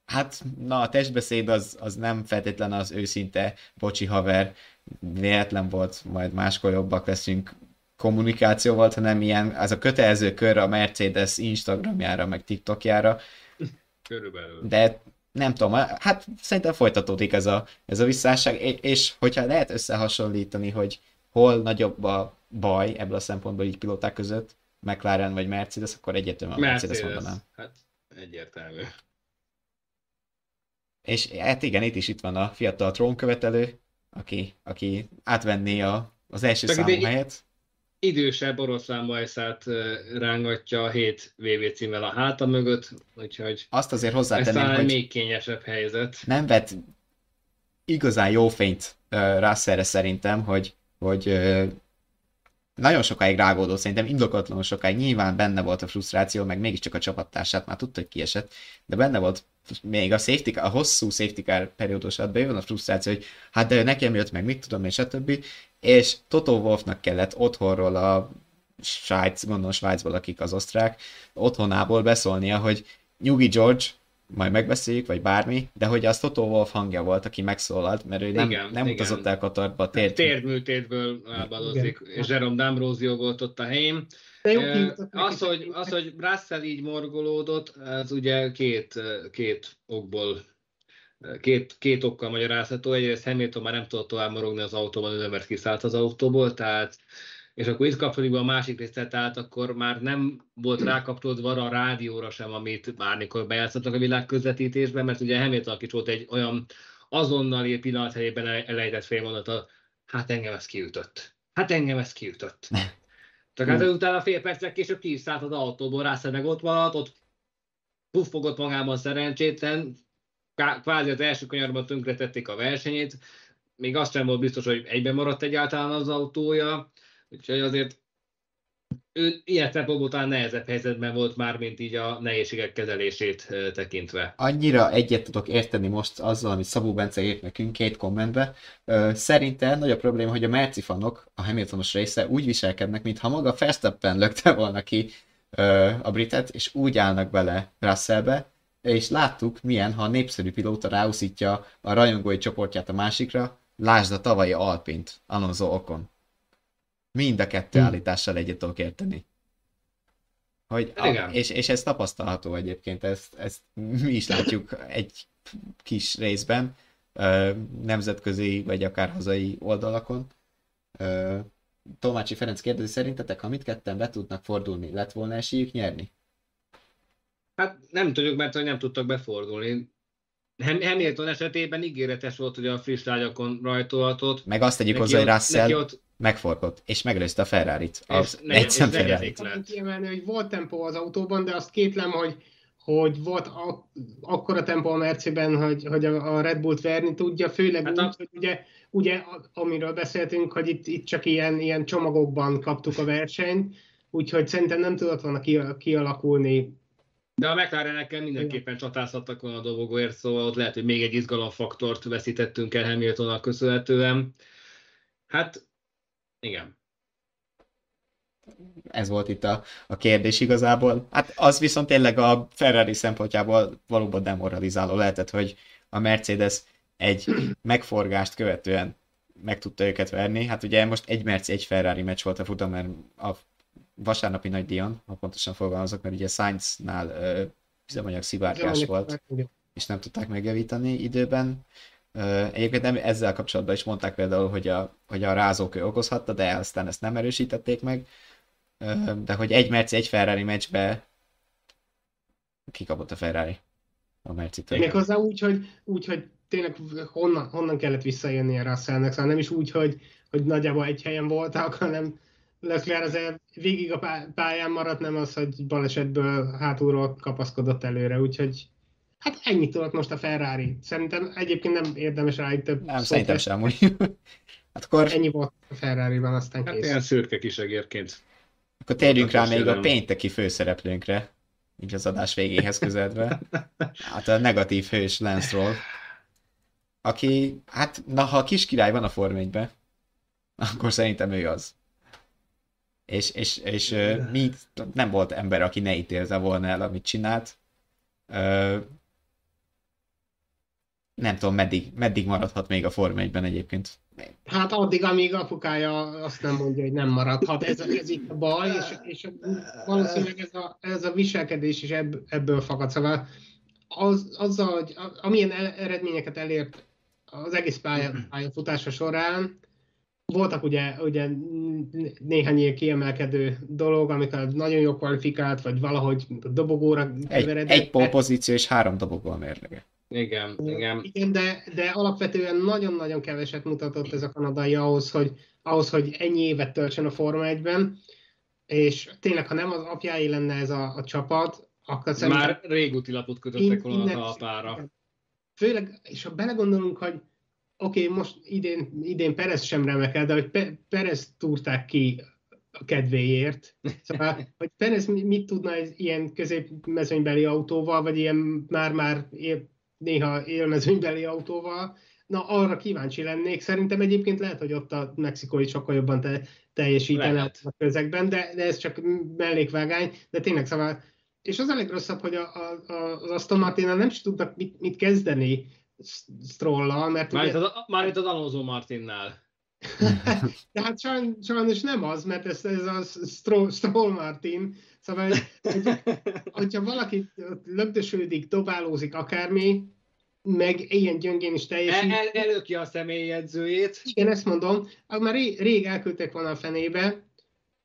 hát, na a testbeszéd az, az nem feltétlen az őszinte, bocsi haver, véletlen volt, majd máskor jobbak leszünk kommunikáció volt, hanem ilyen, az a kötelező kör a Mercedes Instagramjára, meg TikTokjára, Körülbelül. de nem tudom, hát szerintem folytatódik ez a, ez a visszásság, és- és hogyha lehet összehasonlítani, hogy hol nagyobb a baj ebből a szempontból így pilóták között, McLaren vagy Mercedes, akkor egyértelműen a Mercedes, Mercedes. mondanám. Hát egyértelmű. És hát igen, itt is itt van a fiatal trónkövetelő, aki, aki átvenné a, az első Csak számú helyet. Idősebb oroszlán bajszát rángatja a 7 VB címmel a háta mögött, úgyhogy Azt azért ez hozzátenném, talán hogy még kényesebb helyzet. nem vett igazán jó fényt uh, Russellre szerintem, hogy, hogy uh, nagyon sokáig rágódott, szerintem indokatlanul sokáig, nyilván benne volt a frusztráció, meg mégiscsak a csapattársát már tudta, hogy kiesett, de benne volt még a safety a hosszú safety car periódusát bejön a frusztráció, hogy hát de nekem jött meg, mit tudom, és stb. És Toto Wolfnak kellett otthonról a Svájc, gondolom Svájcból, akik az osztrák, otthonából beszólnia, hogy nyugi George, majd megbeszéljük, vagy bármi, de hogy az Toto Wolf hangja volt, aki megszólalt, mert ő nem, Igen, nem igen. utazott el Katarba, tért, Térdműtétből álbadozik, és Jerome D'Ambrosio volt ott a helyén. De jó az, hogy, az, hogy Russell így morgolódott, ez ugye két, két okból, két, két okkal magyarázható. Egyrészt Hamilton már nem tudott tovább morogni az autóban, ő mert kiszállt az autóból, tehát és akkor itt kapcsolódik a másik része, tehát akkor már nem volt rákapcsolódva a rádióra sem, amit bármikor bejátszottak a világ közvetítésben, mert ugye Hamilton is volt egy olyan azonnali pillanat helyében elejtett félmondata, hát engem ez kiütött. Hát engem ez kiütött. Csak hát utána fél percek később ki az autóból, meg ott maradt, ott puffogott magában szerencsétlen, kvázi az első kanyarban tönkretették a versenyét, még azt sem volt biztos, hogy egyben maradt egyáltalán az autója, úgyhogy azért ő ilyen szempontból talán nehezebb helyzetben volt már, mint így a nehézségek kezelését tekintve. annyira egyet tudok érteni most azzal, amit Szabó Bence írt nekünk két kommentbe. Ö, Szerinte nagy a probléma, hogy a Merci fanok, a Hamiltonos része úgy viselkednek, mintha maga Verstappen lökte volna ki a britet, és úgy állnak bele Russellbe, és láttuk, milyen, ha a népszerű pilóta ráuszítja a rajongói csoportját a másikra, lásd a tavalyi Alpint, Alonso Ocon. Mind a kettő Hmm. állítással egyet tudok érteni. Hogy, Igen. és, és ez tapasztalható egyébként, ezt, ezt mi is látjuk egy kis részben, nemzetközi vagy akár hazai oldalakon. Tomácsi Ferenc kérdezi, szerintetek, ha mindketten be tudnak fordulni, lett volna esélyük nyerni? Hát nem tudjuk, mert hogy nem tudtak befordulni. Ham- Hamilton esetében ígéretes volt, hogy a friss lágyakon rajtolhatott. Meg azt tegyük Neki hozzá, hogy Russell neki ott megforgott, és megelőzte a Ferrari-t. Az egy szem. Ferrari. Kiemelni, hogy volt tempó az autóban, de azt kétlem, hogy, hogy volt a, akkora tempó a Merciben, hogy, hogy a a Red Bullt verni tudja, főleg Hát hát a- úgy, hogy ugye, ugye amiről beszéltünk, hogy itt, itt csak ilyen, ilyen csomagokban kaptuk a versenyt, úgyhogy szerintem nem tudott volna ki, kialakulni. De a McLarenekkel mindenképpen csatázhattak volna a dobogóért, szóval ott lehet, hogy még egy izgalomfaktort veszítettünk el Hamiltonnak köszönhetően. Hát, igen. Ez volt itt a, a kérdés igazából. Hát az viszont tényleg a Ferrari szempontjából valóban demoralizáló lehetett, hogy a Mercedes egy megforgást követően meg tudta őket verni. Hát ugye most egy Merci, egy Ferrari meccs volt a futam, mert a vasárnapi nagy díjon, ha pontosan fogalmazok, mert ugye Sainznál üzemanyag szivárgás volt, és nem tudták megjavítani időben. Egyébként nem, ezzel kapcsolatban is mondták például, hogy a, hogy a rázókő okozhatta, de aztán ezt nem erősítették meg. De hogy egy Merci, egy Ferrari meccsbe kikapott a Ferrari a Merci-től. Méghozzá úgy, hogy, úgy, hogy tényleg honnan, honnan kellett visszajönni a Russellnek, szóval nem is úgy, hogy, hogy nagyjából egy helyen voltak, hanem Leclerc azért végig a pá- pályán maradt, nem az, hogy balesetből hátulról kapaszkodott előre, úgyhogy hát ennyit tudott most a Ferrari. Szerintem egyébként nem érdemes rá itt több Nem, szerintem esni. sem úgy. Hát akkor, Ennyi volt a Ferrari-ban, aztán Hát kész. ilyen szürke kisegérként. akkor térjünk rá még a pénteki főszereplőnkre, így az adás végéhez közeledve. Hát a negatív hős Lance aki, hát na ha a kis király van a Form 1-ben, akkor szerintem ő az. És, és, és mi, nem volt ember, aki ne ítélte volna el, amit csinált. Nem tudom, meddig, meddig maradhat még a Form 1-ben egyébként. Hát addig, amíg apukája azt nem mondja, hogy nem maradhat. Ez, ez itt a baj, és, és valószínűleg ez a, ez a viselkedés is ebb, ebből fakad. Szóval az, azzal, hogy amilyen eredményeket elért az egész pálya, pályafutása során, voltak ugye, ugye néhány ilyen kiemelkedő dolog, amikor nagyon jó kvalifikált, vagy valahogy dobogóra Egy, keveredett. egy pole pozíció és három dobogó a mérlege. Igen, igen. Igen, de, de alapvetően nagyon-nagyon keveset mutatott ez a kanadai ahhoz, hogy, ahhoz, hogy ennyi évet töltsön a Forma 1-ben, és tényleg, ha nem az apjáé lenne ez a, a csapat, akkor szerintem... Már régúti lapot kötöttek volna a innen- talpára. Főleg, és ha belegondolunk, hogy oké, okay, most idén, idén Perez sem remekel, de hogy Pe- Perez túrták ki a kedvéért. Szóval, hogy Perez mi- mit tudna ez ilyen középmezőnybeli autóval, vagy ilyen már-már néha élmezőnybeli autóval, na arra kíváncsi lennék. Szerintem egyébként lehet, hogy ott a mexikói sokkal jobban te, teljesítene a közegben, de, de ez csak mellékvágány, de tényleg szóval és az a legrosszabb, hogy a, a, a, az Aston Martinnal nem is tudnak mit, mit kezdeni Strollal, mert Mármint ugye, az, mármint az Alonso Martinnál. De hát sajnos nem az, mert ez, ez a Stroll, Stroll Martin, szóval, hogy, hogyha valaki lögdösödik, dobálózik akármi, meg ilyen gyöngén is teljesít. El, el, előki a személyjegyzőjét. Igen, ezt mondom. Már rég, rég elküldtek volna a fenébe,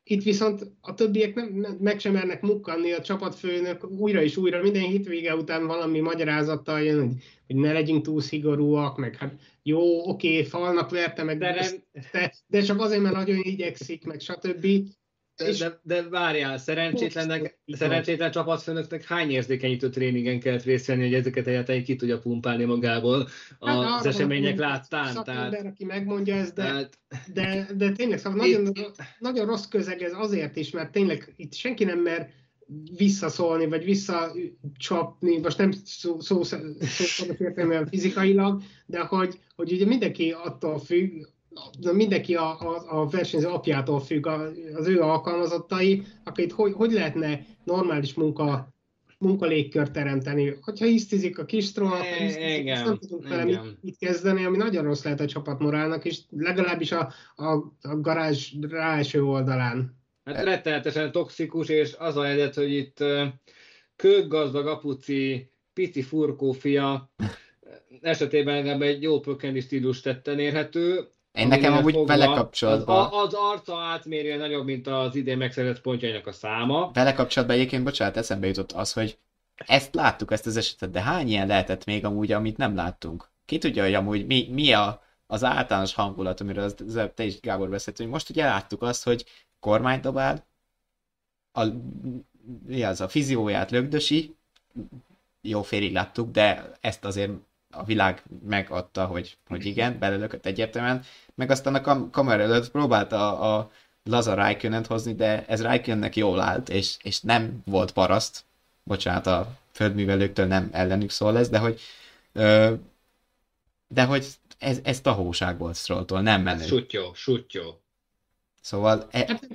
itt viszont a többiek nem, nem, meg sem mernek mukkanni, a csapatfőnök újra és újra, minden hétvége után valami magyarázattal jön, hogy, hogy ne legyünk túl szigorúak, meg hát jó, oké, falnak verte, meg de, nem... de, de csak azért, mert nagyon igyekszik, meg stb. De, de, de várjál, szerencsétlennek, szerencsétlen csapatfőnöknek hány érzékenyítő tréningen kellett részt venni, hogy ezeket egyáltalán ki tudja pumpálni magából az hát események láttán. Tehát, aki megmondja ezt, de, tehát, de, de tényleg szóval itt, nagyon, nagyon rossz közeg ez azért is, mert tényleg itt senki nem mer visszaszólni, vagy visszacsapni, most nem szó, szó, szó, szó szó fizikailag, de hogy, hogy ugye mindenki attól függ, mindenki a, a, a versenyző apjától függ, az ő alkalmazottai, akit hogy, hogy lehetne normális munka munkalégkört teremteni. Hogyha hisztizik a kis troll, akkor nem tudunk vele mit, mit kezdeni, ami nagyon rossz lehet a csapatmorálnak, és legalábbis a, a, a garázs ráeső oldalán. Hát rettenetesen toxikus, és az a helyzet, hogy itt kőgazdag apuci, pici furkó fia esetében legalább egy jó pökkendi stílus tetten érhető, én nekem amúgy vele kapcsolatban... Az, az arca átmérően nagyobb, mint az idén megszerzett pontjainak a száma. Vele kapcsolatban egyébként, bocsánat, eszembe jutott az, hogy ezt láttuk, ezt az esetet, de hány ilyen lehetett még amúgy, amit nem láttunk? Ki tudja, hogy amúgy mi, mi a, az általános hangulat, amiről az, az, te is Gábor beszélt, hogy most ugye láttuk azt, hogy kormány dobál, a, mi az, a fizióját lögdösi, jó félig láttuk, de ezt azért a világ megadta, hogy, hogy igen, belelökött egyértelműen, meg aztán a kam- kamera előtt próbálta a, a Laza Raikkonen hozni, de ez Raikkonennek jól állt, és, és nem volt paraszt, bocsánat, a földművelőktől nem ellenük szól ez, de hogy ö, de hogy ez, ez tahóság volt Strolltól, nem menő. Sutyó, sutyó. Szóval... E... Hát,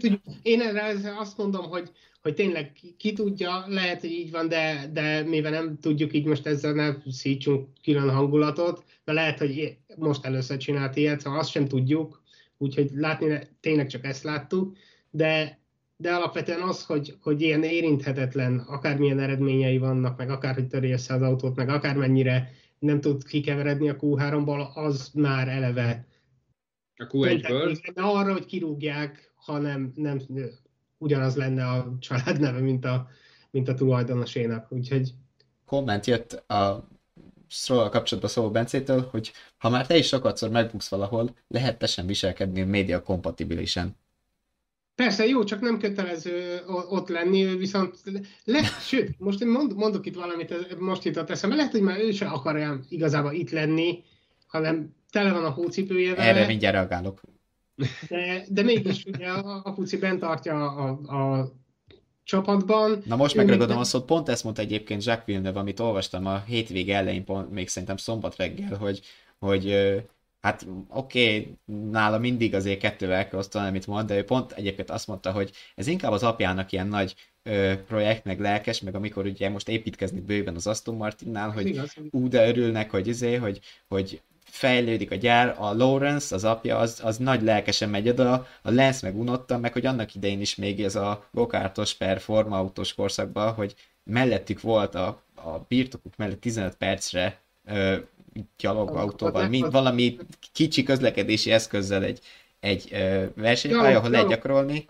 én erre azt mondom, hogy hogy tényleg ki, ki tudja, lehet, hogy így van, de, de mivel nem tudjuk, így most ezzel ne szítsunk külön hangulatot, de lehet, hogy most először csinált ilyet, szóval azt sem tudjuk, úgyhogy látni tényleg csak ezt láttuk, de, de alapvetően az, hogy, hogy ilyen érinthetetlen, akármilyen eredményei vannak, meg akár, hogy töri össze az autót, meg akármennyire nem tud kikeveredni a Q3-ból, az már eleve a Q1-ből? Arra, hogy kirúgják, ha nem, nem ugyanaz lenne a család neve, mint a, mint a tulajdonosénak, úgyhogy... Komment jött a stroll kapcsolatban szóló Bencétől, hogy ha már te is sokatszor megbuksz valahol, lehet te sem viselkedni média kompatibilisen. Persze, jó, csak nem kötelező ott lenni, viszont le, sőt, most én mond, mondok itt valamit, most jutott eszembe, lehet, hogy már ő sem akarja igazából itt lenni, hanem tele van a hócipője vele. Erre mindjárt reagálok. De, de mégis ugye a, a Puci bent tartja a, a csapatban. Na most megragadom a szót, pont ezt mondta egyébként Jacques Villeneuve, amit olvastam a hétvége elején, pont, még szerintem szombat reggel, hogy, hogy hát oké, okay, nála mindig azért kettővel kell osztani, amit mond, de ő pont egyébként azt mondta, hogy ez inkább az apjának ilyen nagy ö, projekt, meg lelkes, meg amikor ugye most építkezni bőven az Aston Martinnál, hogy ú, de örülnek, hogy izé, hogy, hogy fejlődik a gyár, a Lawrence, az apja, az, az nagy lelkesen megy oda, a Lance meg unotta, meg hogy annak idején is még ez a gokártos per formautós korszakban, hogy mellettük volt a, a birtokuk mellett 15 percre ö, gyalogautóval, mint valami kicsi közlekedési eszközzel egy, egy ö, versenypálya, ahol lehet gyakorolni,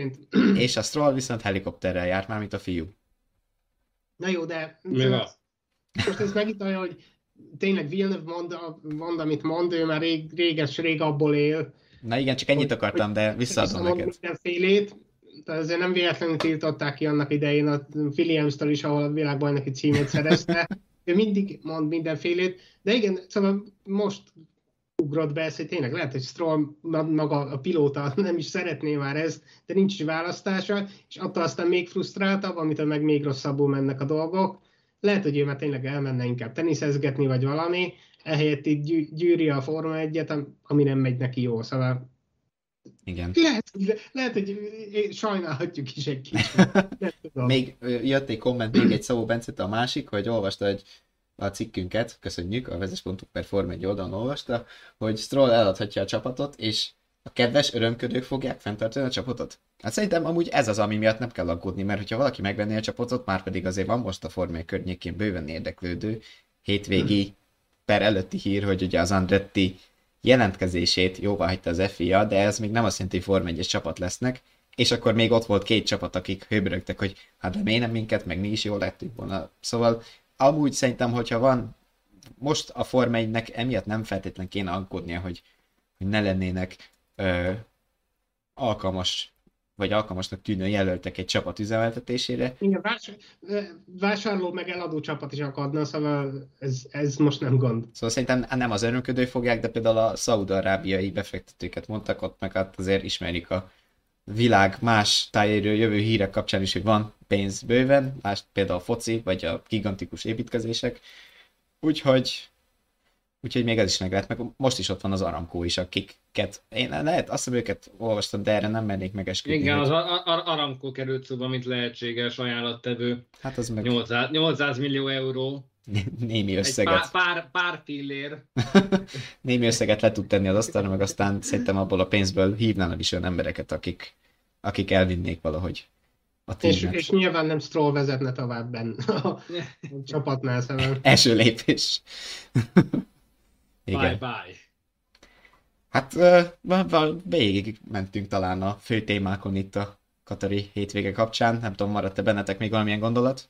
és a Stroll viszont helikopterrel járt már, mint a fiú. Na jó, de Mi most ez megint olyan, hogy tényleg Villeneuve mond, mond, amit mond, ő már rég, réges, rég abból él. Na igen, csak ennyit akartam, de visszaadom neked. Mindenfélét, tehát azért nem véletlenül tiltották ki annak idején a Williams-től is, ahol a világbajnoki címét szerezte. ő mindig mond mindenfélét, de igen, szóval most ugrott be ez, hogy tényleg lehet, hogy Stroll maga a pilóta nem is szeretné már ezt, de nincs is választása, és attól aztán még frusztráltabb, amitől meg még rosszabbul mennek a dolgok lehet, hogy ő már tényleg elmenne inkább teniszezgetni, vagy valami, ehelyett itt gyűri a Forma 1-et, ami nem megy neki jó, szóval igen. Lehet, lehet, hogy sajnálhatjuk is egy kicsit. még jött egy komment még egy Szabó Bencet, a másik, hogy olvasta, hogy a cikkünket, köszönjük, a vezes.hu per Form egy oldalon olvasta, hogy Stroll eladhatja a csapatot, és a kedves örömködők fogják fenntartani a csapatot? Hát szerintem amúgy ez az, ami miatt nem kell aggódni, mert hogyha valaki megvenné a csapatot, már pedig azért van most a Form 1 környékén bőven érdeklődő, hétvégi per előtti hír, hogy ugye az Andretti jelentkezését jóvá hagyta az FIA, de ez még nem azt jelenti, hogy Form 1 csapat lesznek, és akkor még ott volt két csapat, akik hőbörögtek, hogy hát de miért nem minket, meg mi is jól lettünk volna. Szóval amúgy szerintem, hogyha van, most a Form 1 emiatt nem feltétlen kéne aggódnia, hogy, hogy ne lennének ö, alkalmas vagy alkalmasnak tűnő jelöltek egy csapat üzemeltetésére. Igen, vás, vásárló meg eladó csapat is akadna, szóval ez, ez most nem gond. Szóval szerintem nem az örömködő fogják, de például a szaudarábiai befektetőket mondtak ott, meg hát azért ismerik a világ más tájéről jövő hírek kapcsán is, hogy van pénz bőven, lásd például a foci, vagy a gigantikus építkezések. Úgyhogy Úgyhogy még ez is meg lehet, meg most is ott van az Aramkó is, akiket, én lehet, azt hiszem őket olvastam, de erre nem mernék megesküdni. Igen, hogy... az Aramkó került szóba, mint lehetséges ajánlattevő. Hát az meg... 800, 800 millió euró. Némi összeget. Egy pár, pár, pár fillér. Némi összeget le tud tenni az asztalra, meg aztán szerintem abból a pénzből hívnának is olyan embereket, akik, akik elvinnék valahogy a és, és nyilván nem Stroll vezetne tovább benne a, a csapatnál szemben. Első lépés. Igen. Bye bye. Hát végig mentünk talán a fő témákon itt a Katari hétvége kapcsán. Nem tudom, maradt-e bennetek még valamilyen gondolat?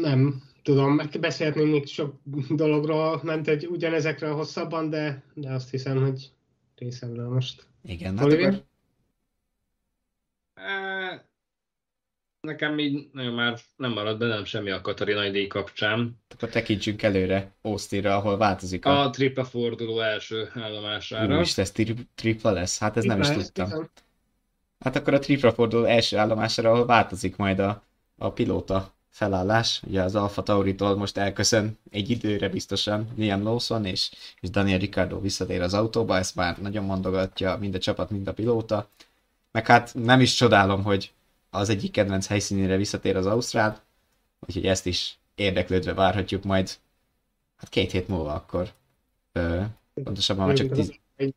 Nem, tudom, beszélhetnénk még sok dologról, nem egy ugyanezekről hosszabban, de, de azt hiszem, hogy részemről most. Igen, hát akkor nekem így nagyon már nem marad bennem semmi a Katarina díj kapcsán. Akkor tekintsünk előre Austinra, ahol változik a... A tripla forduló első állomására. Úristen, ez tri- tripla lesz? Hát ez tripla nem is tudtam. Hát akkor a tripla forduló első állomására, ahol változik majd a, a pilóta felállás. Ugye az Alfa Tauritól most elköszön egy időre biztosan Liam Lawson, és, és Daniel Ricciardo visszatér az autóba, ezt már nagyon mondogatja mind a csapat, mind a pilóta. Meg hát nem is csodálom, hogy az egyik kedvenc helyszínére visszatér az Ausztrál, úgyhogy ezt is érdeklődve várhatjuk majd hát két hét múlva akkor. Ö, pontosabban már csak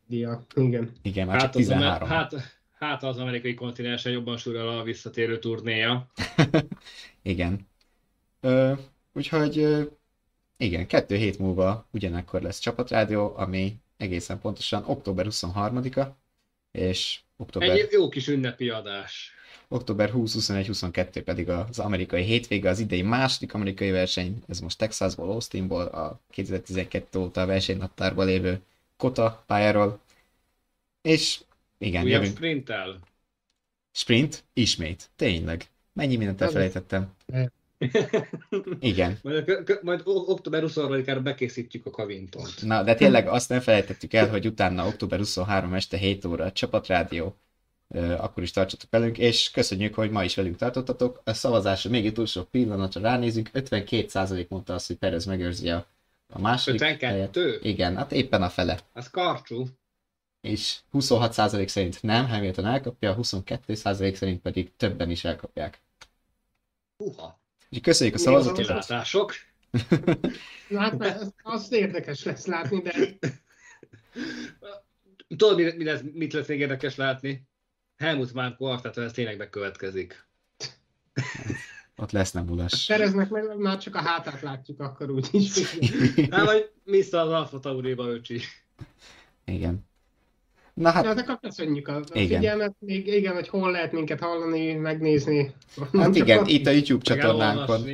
dia, igen. Igen, már hát csak 13. Az, hát, hát az amerikai kontinensen jobban surral a visszatérő turnéja. igen. Ö, úgyhogy ö, igen, kettő hét múlva ugyanekkor lesz csapatrádió, ami egészen pontosan október 23-a, és október... Egy jó kis ünnepi adás október 20-21-22 pedig az amerikai hétvége, az idei második amerikai verseny, ez most Texasból, Austinból, a 2012 óta a versenynaptárban lévő Kota pályáról. És igen, Újabb jövünk. sprinttel. Sprint? Ismét. Tényleg. Mennyi mindent elfelejtettem. Igen. Majd, majd október 23-ára bekészítjük a kavintont. Na, de tényleg azt nem felejtettük el, hogy utána október 23 este 7 óra a csapatrádió akkor is tartsatok velünk, és köszönjük, hogy ma is velünk tartottatok. A szavazásra még egy utolsó pillanatra ránézünk, 52% mondta azt, hogy Perez megőrzi a, a második 52? Helyet. Igen, hát éppen a fele. Az karcsú. És 26% szerint nem, Hamilton elkapja, 22% szerint pedig többen is elkapják. Uha. Úgyhogy köszönjük a szavazatot. Kilátások. Hát, az érdekes lesz látni, de... Tudod, mit, mit, lesz, mit lesz még érdekes látni? Helmut Márko arcától ez tényleg bekövetkezik. Ott lesz nem ulas. Tereznek meg, már csak a hátát látjuk akkor úgy is. Hát, vagy vissza az Alfa Tauriba, öcsi. Igen. Na hát... Ja, de köszönjük a, a igen. figyelmet, még igen, hogy hol lehet minket hallani, megnézni. Hát igen, itt a YouTube csatornánkon.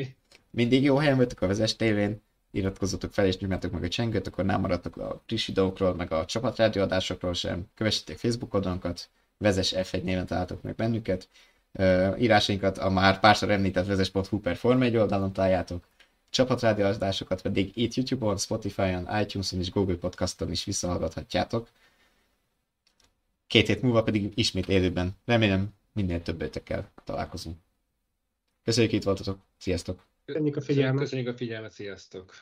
Mindig jó helyen vagytok a Vezes tévén, iratkozzatok fel és nyomjátok meg a csengőt, akkor nem maradtok a friss videókról, meg a csapatrádióadásokról sem. Kövessétek Facebook oldalunkat, vezes F1 néven találtok meg bennünket. Uh, írásainkat a már párszor említett vezes.hu per Form 1 oldalon találjátok. Csapatrádióadásokat pedig itt YouTube-on, Spotify-on, iTunes-on és Google Podcast-on is visszahallgathatjátok. Két hét múlva pedig ismét élőben. Remélem minél többötökkel találkozunk. Köszönjük, itt voltatok. Sziasztok! Köszönjük a figyelmet! Köszönjük a figyelmet, sziasztok!